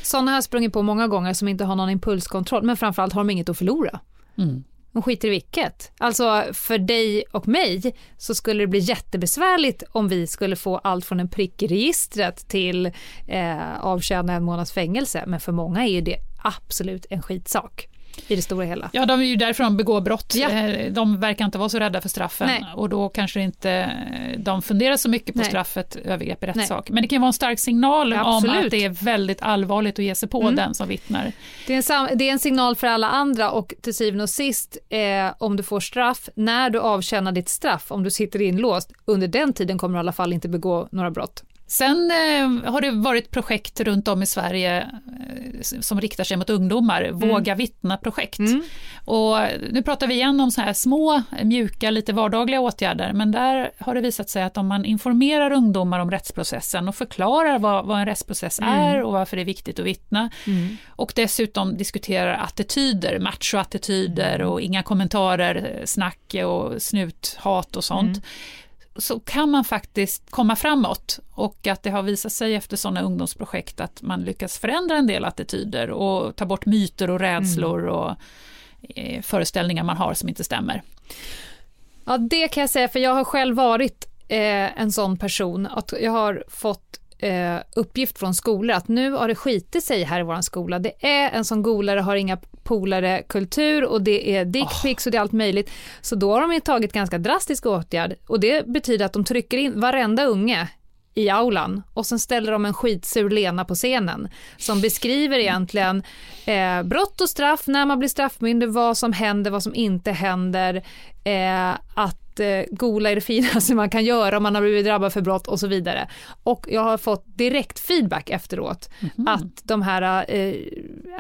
Sådana har jag sprungit på många gånger som inte har någon impulskontroll men framförallt har de inget att förlora. Mm. De skiter i vilket. Alltså för dig och mig så skulle det bli jättebesvärligt om vi skulle få allt från en prick i registret till eh, avtjäna en månads fängelse. Men för många är det absolut en skitsak i det stora hela. Ja, de är ju därför de begår brott. Ja. Eh, de verkar inte vara så rädda för straffen Nej. och då kanske inte de funderar så mycket på Nej. straffet övergrepp i rättssak. Men det kan vara en stark signal ja, om att det är väldigt allvarligt att ge sig på mm. den som vittnar. Det är, en, det är en signal för alla andra och till syvende och sist eh, om du får straff, när du avtjänar ditt straff, om du sitter inlåst, under den tiden kommer du i alla fall inte begå några brott. Sen eh, har det varit projekt runt om i Sverige eh, som riktar sig mot ungdomar, mm. Våga vittna-projekt. Mm. Och nu pratar vi igen om så här små, mjuka, lite vardagliga åtgärder, men där har det visat sig att om man informerar ungdomar om rättsprocessen och förklarar vad, vad en rättsprocess mm. är och varför det är viktigt att vittna, mm. och dessutom diskuterar attityder, machoattityder mm. och inga kommentarer, snack och snuthat och sånt, mm så kan man faktiskt komma framåt och att det har visat sig efter sådana ungdomsprojekt att man lyckas förändra en del attityder och ta bort myter och rädslor mm. och eh, föreställningar man har som inte stämmer. Ja, det kan jag säga, för jag har själv varit eh, en sån person. Att jag har fått eh, uppgift från skolor att nu har det skitit sig här i vår skola. Det är en sån golare, har inga polare kultur och det är dickpics oh. och det är allt möjligt. Så då har de ju tagit ganska drastisk åtgärd och det betyder att de trycker in varenda unge i aulan och sen ställer de en skitsur Lena på scenen som beskriver egentligen eh, brott och straff, när man blir straffmyndig, vad som händer, vad som inte händer, eh, att eh, gola är det finaste man kan göra om man har blivit drabbad för brott och så vidare. Och jag har fått direkt feedback efteråt mm. att de här, eh,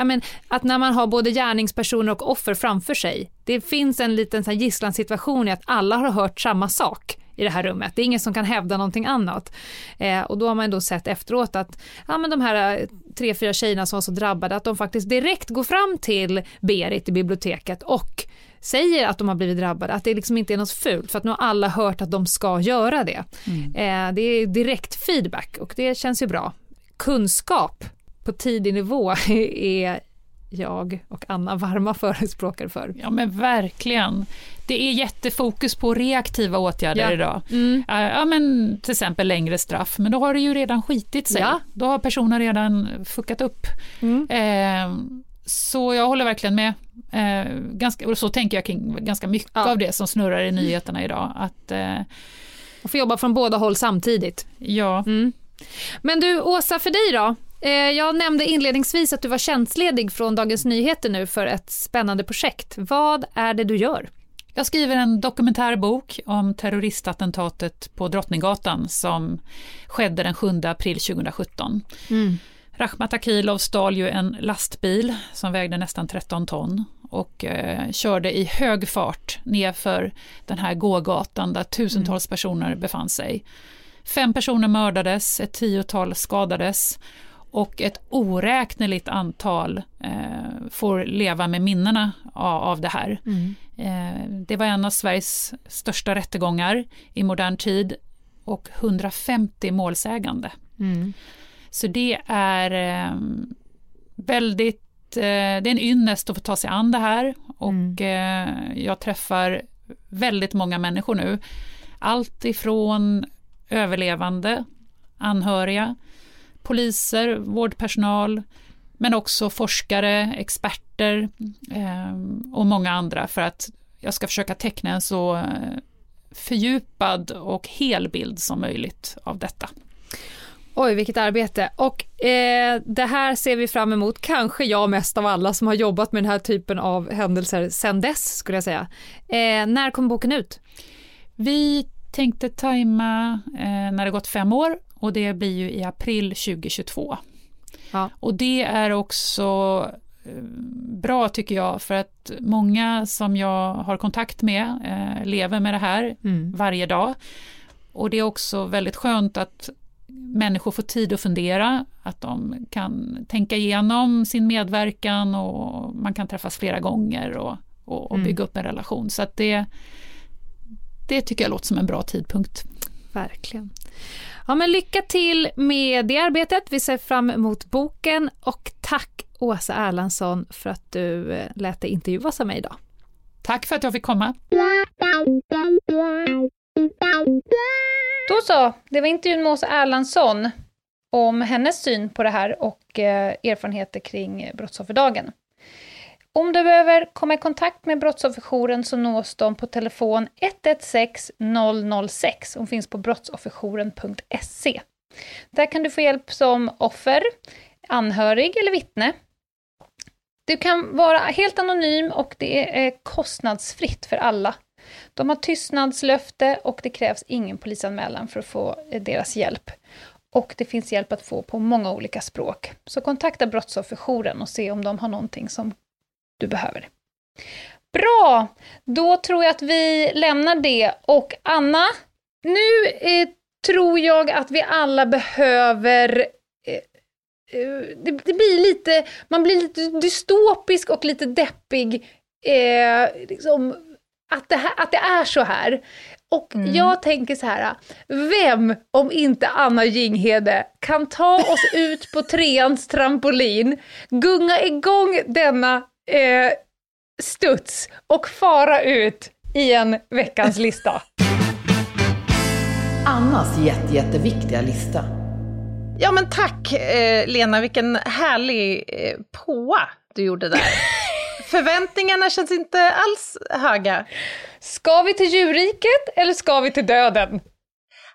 men, att när man har både gärningspersoner och offer framför sig, det finns en liten gisslansituation i att alla har hört samma sak i det här rummet. Det är ingen som kan hävda någonting annat. Eh, och då har man då sett efteråt att ja, men de här eh, tre, fyra tjejerna som var så drabbade, att de faktiskt direkt går fram till Berit i biblioteket och säger att de har blivit drabbade, att det liksom inte är något fult för att nu har alla hört att de ska göra det. Mm. Eh, det är direkt feedback och det känns ju bra. Kunskap på tidig nivå är jag och Anna varma förespråkare för. Ja men verkligen. Det är jättefokus på reaktiva åtgärder ja. idag. Mm. Ja men till exempel längre straff, men då har det ju redan skitit sig. Ja. Då har personen redan fuckat upp. Mm. Eh, så jag håller verkligen med. Eh, ganska, och så tänker jag kring ganska mycket ja. av det som snurrar i nyheterna idag. Att, eh, och få jobba från båda håll samtidigt. Ja. Mm. Men du Åsa, för dig då? Eh, jag nämnde inledningsvis att du var tjänstledig från Dagens Nyheter nu för ett spännande projekt. Vad är det du gör? Jag skriver en dokumentärbok om terroristattentatet på Drottninggatan som skedde den 7 april 2017. Mm. Rakhmat Akilov stal ju en lastbil som vägde nästan 13 ton och eh, körde i hög fart nerför den här gågatan där tusentals mm. personer befann sig. Fem personer mördades, ett tiotal skadades och ett oräkneligt antal eh, får leva med minnena av, av det här. Mm. Eh, det var en av Sveriges största rättegångar i modern tid och 150 målsägande. Mm. Så det är eh, väldigt, eh, det är en ynnest att få ta sig an det här och mm. Eh, jag träffar väldigt många människor nu. Allt ifrån överlevande, anhöriga, poliser, vårdpersonal, men också forskare, experter eh, och många andra för att jag ska försöka teckna en så eh, fördjupad och hel bild som möjligt av detta. Oj, vilket arbete. Och eh, det här ser vi fram emot, kanske jag mest av alla som har jobbat med den här typen av händelser sen dess, skulle jag säga. Eh, när kom boken ut? Vi tänkte tajma eh, när det gått fem år och det blir ju i april 2022. Ja. Och det är också eh, bra tycker jag för att många som jag har kontakt med eh, lever med det här mm. varje dag. Och det är också väldigt skönt att människor får tid att fundera, att de kan tänka igenom sin medverkan och man kan träffas flera gånger och, och, och mm. bygga upp en relation. Så att det, det tycker jag låter som en bra tidpunkt. Verkligen. Ja, men lycka till med det arbetet. Vi ser fram emot boken och tack Åsa Erlandsson för att du eh, lät dig intervjuas av mig idag. Tack för att jag fick komma. Då så, det var intervjun med Åsa Erlandsson om hennes syn på det här och eh, erfarenheter kring Brottsofferdagen. Om du behöver komma i kontakt med Brottsofferjouren så nås de på telefon 116 006 och finns på brottsofferjouren.se. Där kan du få hjälp som offer, anhörig eller vittne. Du kan vara helt anonym och det är kostnadsfritt för alla. De har tystnadslöfte och det krävs ingen polisanmälan för att få deras hjälp. Och det finns hjälp att få på många olika språk. Så kontakta Brottsofferjouren och se om de har någonting som du behöver. Bra! Då tror jag att vi lämnar det. Och Anna, nu eh, tror jag att vi alla behöver eh, eh, det, det, blir lite, man blir lite dystopisk och lite deppig. Eh, liksom, att, det här, att det är så här. Och mm. jag tänker så här, vem om inte Anna Jinghede kan ta oss ut på treans trampolin, gunga igång denna eh, studs och fara ut i en veckans lista. Annas jätte, jätteviktiga lista. Ja men tack eh, Lena, vilken härlig eh, påa du gjorde där. Förväntningarna känns inte alls höga. Ska vi till djurriket eller ska vi till döden?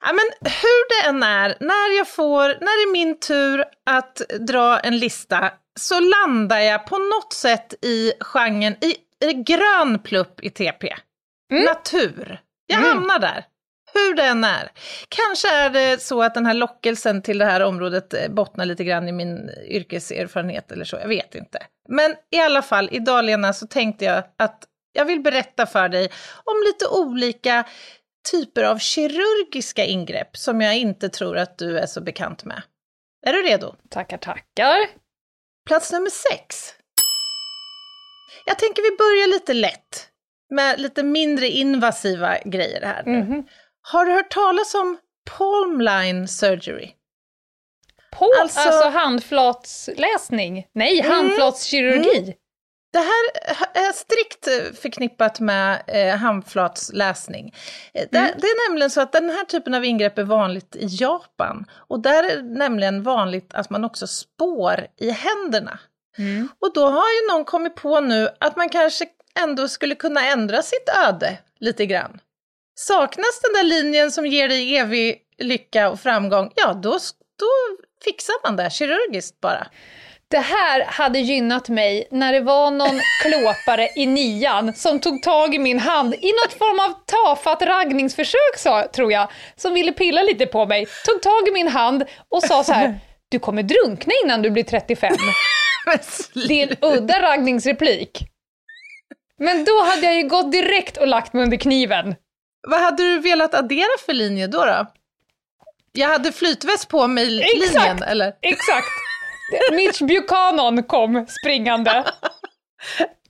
Ja, men hur det än är, när jag får, när det är min tur att dra en lista så landar jag på något sätt i genren, i, i grön plupp i TP. Mm. Natur. Jag mm. hamnar där. Hur det än är. Kanske är det så att den här lockelsen till det här området eh, bottnar lite grann i min yrkeserfarenhet eller så, jag vet inte. Men i alla fall, idag Lena, så tänkte jag att jag vill berätta för dig om lite olika typer av kirurgiska ingrepp som jag inte tror att du är så bekant med. Är du redo? Tackar, tackar. Plats nummer sex. Jag tänker vi börjar lite lätt med lite mindre invasiva grejer här. Mm -hmm. Har du hört talas om palmline surgery? På, alltså, alltså handflatsläsning? Nej, mm. handflatskirurgi. Mm. Det här är strikt förknippat med eh, handflatsläsning. Eh, det, mm. det, är nämligen så att den här typen av ingrepp är vanligt i Japan. Och där är det nämligen vanligt att man också spår i händerna. Mm. Och då har ju någon kommit på nu att man kanske ändå skulle kunna ändra sitt öde lite grann. Saknas den där linjen som ger dig evig lycka och framgång, ja då, då fixar man det kirurgiskt bara. Det här hade gynnat mig när det var någon klåpare i nian som tog tag i min hand i något form av tafatt raggningsförsök, sa, tror jag, som ville pilla lite på mig. Tog tag i min hand och sa så här, du kommer drunkna innan du blir 35. Det är en udda raggningsreplik. Men då hade jag ju gått direkt och lagt mig under kniven. Vad hade du velat addera för linje då? då? Jag hade flytväst på mig linjen, eller? Exakt! Mitch Buchanan kom springande.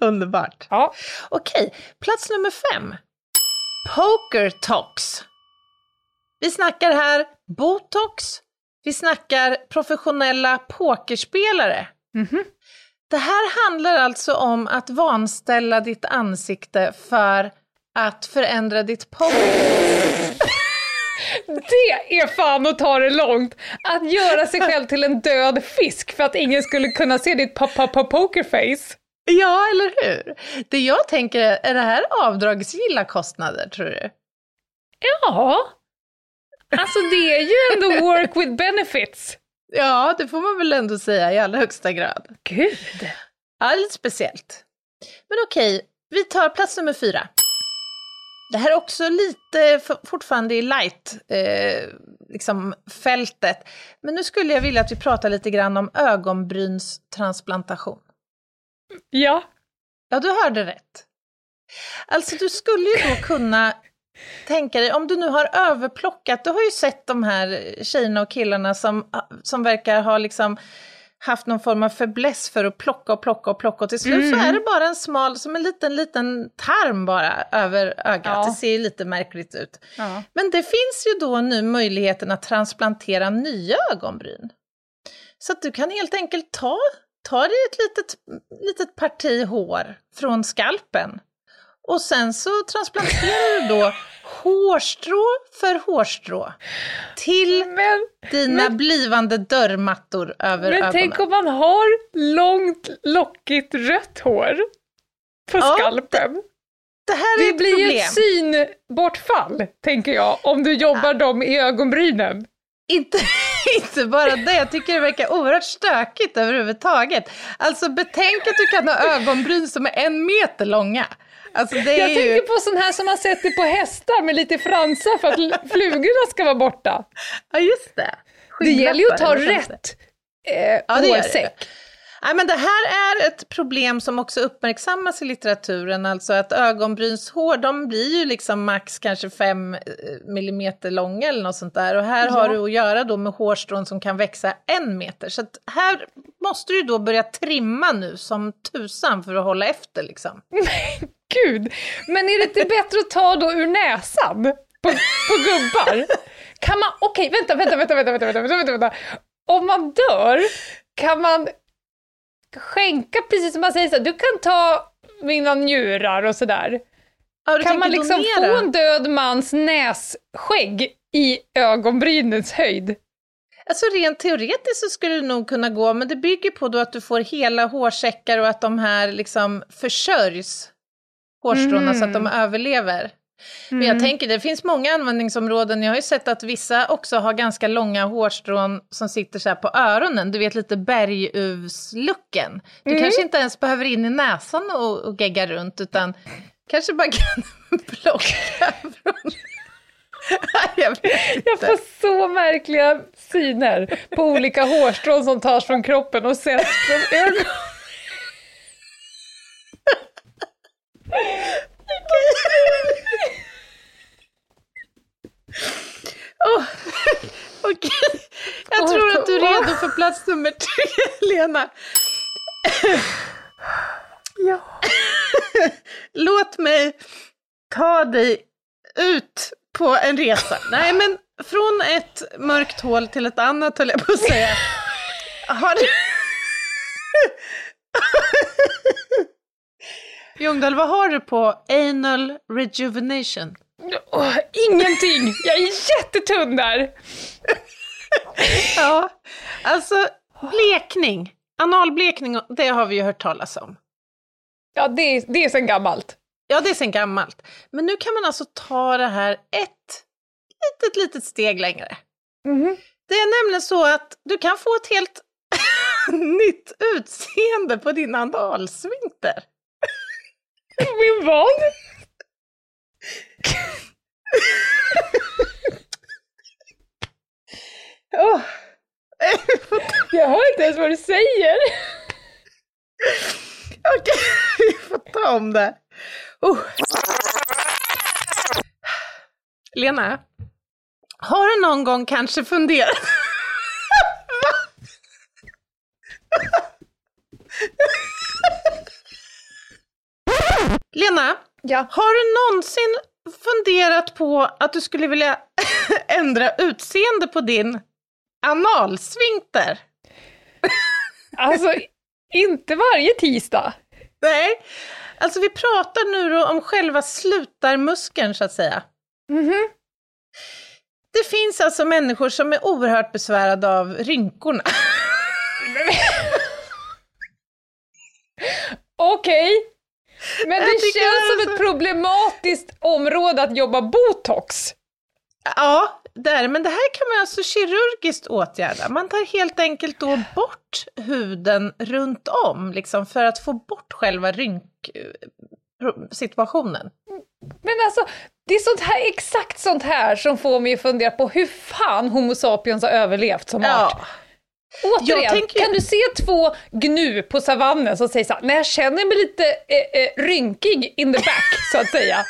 Underbart. Ja. Okej, plats nummer fem. Poker Talks. Vi snackar här botox, vi snackar professionella pokerspelare. Mm -hmm. Det här handlar alltså om att vanställa ditt ansikte för att förändra ditt poker. Det är fan att ta det långt! Att göra sig själv till en död fisk för att ingen skulle kunna se ditt pokerface. Ja, eller hur? Det jag tänker är, är det här avdragsgilla kostnader, tror du? Ja. Alltså det är ju ändå work with benefits. Ja, det får man väl ändå säga i allra högsta grad. Gud! Ja, lite speciellt. Men okej, vi tar plats nummer fyra. Det här är också lite fortfarande i light, eh, liksom fältet. Men nu skulle jag vilja att vi pratar lite grann om ögonbrynstransplantation. Ja. Ja, du hörde rätt. Alltså du skulle ju då kunna tänka dig, om du nu har överplockat, du har ju sett de här tjejerna och killarna som, som verkar ha liksom haft någon form av fäbless för att plocka och plocka och plocka och till slut mm. så är det bara en smal, som en liten, liten tarm bara över ögat. Ja. Det ser lite märkligt ut. Ja. Men det finns ju då nu möjligheten att transplantera nya ögonbryn. Så att du kan helt enkelt ta, ta dig ett litet, litet parti hår från skalpen och sen så transplanterar du då hårstrå för hårstrå till men, dina men, blivande dörrmattor över men ögonen. Men tänk om man har långt, lockigt rött hår på ja, skalpen. Det, det här är det blir ju ett synbortfall, tänker jag, om du jobbar ja. dem i ögonbrynen. Inte, inte bara det, jag tycker det verkar oerhört stökigt överhuvudtaget. Alltså betänk att du kan ha ögonbryn som är en meter långa. Alltså jag ju... tänker på sån här som man sätter på hästar med lite fransar för att flugorna ska vara borta. Ja, just det. Det gäller ju att ta rätt eh, ja, hårsäck. Nej, men det här är ett problem som också uppmärksammas i litteraturen, alltså att ögonbrynshår, de blir ju liksom max kanske 5 eh, millimeter långa eller något sånt där. Och här ja. har du att göra då med hårstrån som kan växa en meter. Så att här måste du då börja trimma nu som tusan för att hålla efter liksom. Men gud! Men är det inte bättre att ta då ur näsan på, på gubbar? Kan man, okej okay, vänta, vänta, vänta, vänta, vänta, vänta, vänta, vänta. Om man dör, kan man skänka, precis som man säger så du kan ta mina njurar och sådär. Ja, kan man liksom donera? få en död mans nässkägg i ögonbrynens höjd? Alltså rent teoretiskt så skulle det nog kunna gå, men det bygger på då att du får hela hårsäckar och att de här liksom försörjs, hårstråna, mm. så att de mm. överlever. Mm. Men jag mm. tänker, det finns många användningsområden. Jag har ju sett att vissa också har ganska långa hårstrån som sitter så här på öronen. Du vet lite berguvslucken. Du mm. kanske inte ens behöver in i näsan och, och gegga runt, utan kanske bara kan plocka från jag, jag, får så märkliga syner på olika hårstrån som tas från kroppen och sätts från ögonen. Oh, okay. jag tror att du är redo för plats nummer tre, Lena. ja. Låt mig ta dig ut på en resa. Nej, men från ett mörkt hål till ett annat höll jag på att säga. Har du... Ljungdahl, vad har du på anal rejuvenation? Oh, ingenting! Jag är jättetunn där! ja, alltså blekning. Analblekning, det har vi ju hört talas om. Ja, det, det är sen gammalt. Ja, det är sen gammalt. Men nu kan man alltså ta det här ett litet, litet steg längre. Mm. Det är nämligen så att du kan få ett helt nytt utseende på din analsvinkter. Min vad? oh. Jag hör inte ens vad du säger. Okej, vi får ta om det. Uh. Lena, har du någon gång kanske funderat... Lena, ja. har du någonsin funderat på att du skulle vilja ändra utseende på din analsvinkter? Alltså, inte varje tisdag. Nej, alltså vi pratar nu då om själva slutarmuskeln så att säga. Mm -hmm. Det finns alltså människor som är oerhört besvärade av rynkorna. Okej, okay. Men det känns som alltså... ett problematiskt område att jobba botox. Ja, där, men det här kan man alltså kirurgiskt åtgärda. Man tar helt enkelt då bort huden runt om, liksom, för att få bort själva rynksituationen. Men alltså, det är sånt här, exakt sånt här som får mig att fundera på hur fan Homo sapiens har överlevt som ja. Återigen, tänker... kan du se två gnu på savannen som säger så här, när jag känner mig lite eh, eh, rynkig in the back, så att säga.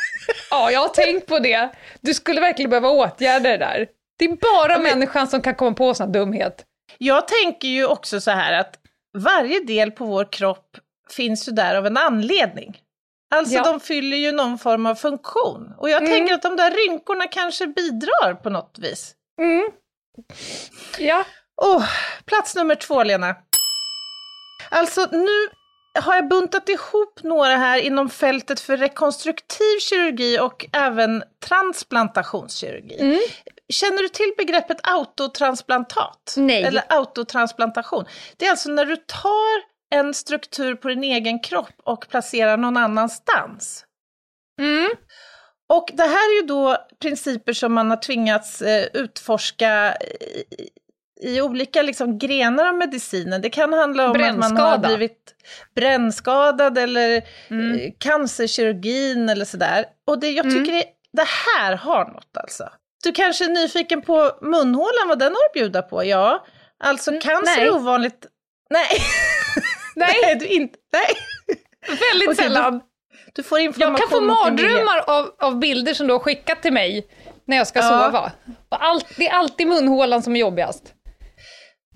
Ja, jag har tänkt på det. Du skulle verkligen behöva åtgärda det där. Det är bara men... människan som kan komma på sån dumhet. Jag tänker ju också så här att varje del på vår kropp finns ju där av en anledning. Alltså ja. de fyller ju någon form av funktion. Och jag mm. tänker att de där rynkorna kanske bidrar på något vis. Mm. Ja. Oh, plats nummer två, Lena. Alltså nu har jag buntat ihop några här inom fältet för rekonstruktiv kirurgi och även transplantationskirurgi. Mm. Känner du till begreppet autotransplantat? Nej. Eller autotransplantation? Det är alltså när du tar en struktur på din egen kropp och placerar någon annanstans. Mm. Och det här är ju då principer som man har tvingats eh, utforska i, i olika liksom, grenar av medicinen. Det kan handla om att man har blivit brännskadad eller mm. eh, cancerkirurgin eller sådär. Och det, jag tycker mm. det, det här har något alltså. Du kanske är nyfiken på munhålan, vad den har att bjuda på? Ja, alltså mm, cancer nej. är ovanligt... Nej. Nej. nej, du inte... Nej. Väldigt okay, sällan. Du, du, får information. Jag kan få mardrömmar av, av bilder som du har skickat till mig när jag ska ja. sova. Allt, det är alltid munhålan som är jobbigast.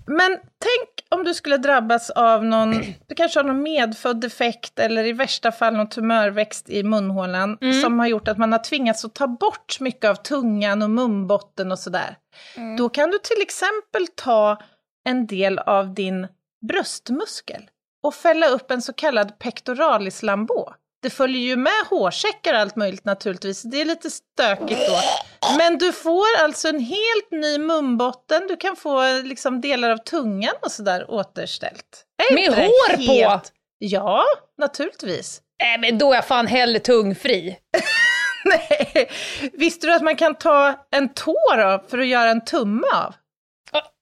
Men tänk om du skulle drabbas av någon, du kanske har någon medfödd defekt eller i värsta fall någon tumörväxt i munhålan mm. som har gjort att man har tvingats att ta bort mycket av tungan och munbotten och sådär. Mm. Då kan du till exempel ta en del av din bröstmuskel och fälla upp en så kallad pectoralis lambeau. Det följer ju med hårsäckar och allt möjligt naturligtvis. Det är lite stökigt då. Men du får alltså en helt ny munbotten. Du kan få liksom delar av tungan och sådär återställt. Med hår helt... på? Ja, naturligtvis. Nej, men då är jag fan hellre tungfri. Nej, visste du att man kan ta en tå då för att göra en tumme av?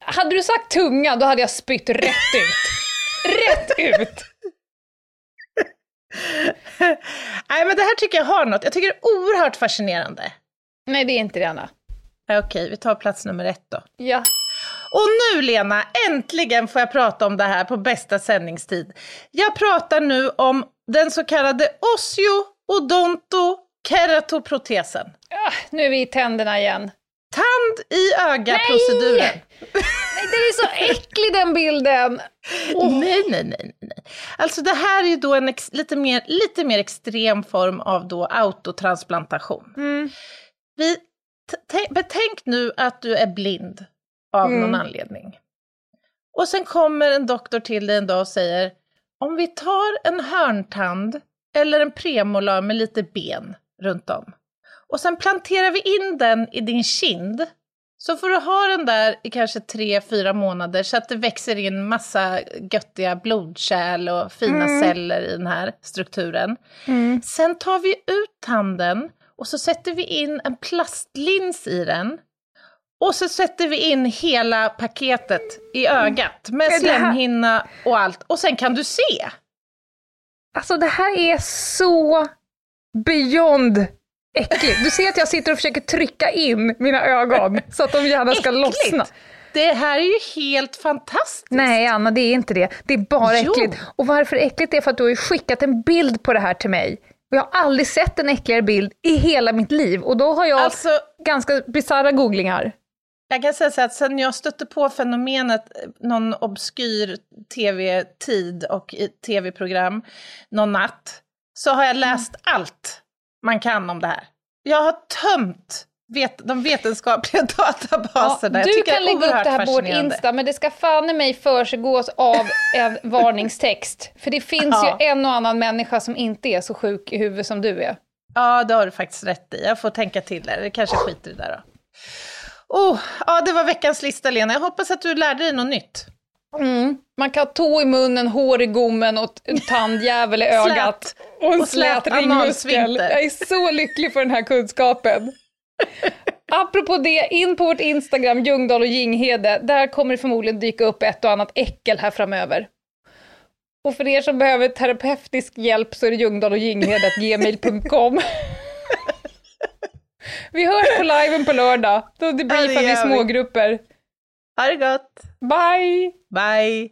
Hade du sagt tunga, då hade jag spytt rätt ut. rätt ut! Nej, men det här tycker jag har något. Jag tycker det är oerhört fascinerande. Nej, det är inte det, Anna. Okej, vi tar plats nummer ett då. Ja. Och nu, Lena, äntligen får jag prata om det här på bästa sändningstid. Jag pratar nu om den så kallade osseoodontokeratoprotesen. Ja, nu är vi i tänderna igen. Tand i öga-proceduren. Det är så äcklig den bilden! Oh. Nej, nej, nej, nej. Alltså det här är ju då en lite, mer, lite mer extrem form av då autotransplantation. Mm. Vi, betänk nu att du är blind av mm. någon anledning. Och sen kommer en doktor till dig en dag och säger, om vi tar en hörntand eller en premolar med lite ben runt om, och sen planterar vi in den i din kind, så får du ha den där i kanske tre, fyra månader så att det växer in massa göttiga blodkärl och fina mm. celler i den här strukturen. Mm. Sen tar vi ut tanden och så sätter vi in en plastlins i den. Och så sätter vi in hela paketet i ögat med slemhinna och allt. Och sen kan du se. Alltså det här är så beyond äckligt. Du ser att jag sitter och försöker trycka in mina ögon så att de gärna ska äckligt. lossna. Det här är ju helt fantastiskt. Nej, Anna, det är inte det. Det är bara jo. äckligt. Och varför äckligt är för att du har ju skickat en bild på det här till mig. Och jag har aldrig sett en äckligare bild i hela mitt liv. Och då har jag alltså, ganska bisarra googlingar. Jag kan säga så att sen jag stötte på fenomenet någon obskyr tv-tid och tv-program någon natt, så har jag läst mm. allt man kan om det här. Jag har tömt vet, de vetenskapliga databaserna. Ja, du kan lägga upp det här på vårt Insta, men det ska fan i mig försiggås av en varningstext. För det finns ja. ju en och annan människa som inte är så sjuk i huvudet som du är. Ja, det har du faktiskt rätt i. Jag får tänka till där. Det kanske skiter i det där då. Oh, ja, det var veckans lista, Lena. Jag hoppas att du lärde dig något nytt. Mm. Man kan ha tå i munnen, hår i gommen och tandjävel i ögat. Och en och slät ringmuskel. Jag är så lycklig för den här kunskapen. Apropå det, in på vårt Instagram, Ljungdahl och Ginghede. Där kommer det förmodligen dyka upp ett och annat äckel här framöver. Och för er som behöver terapeutisk hjälp så är det Ljungdahl och Ginghede gmail.com. vi hörs på liven på lördag. Då debriefar vi smågrupper. Ha det gott! Bye! Bye!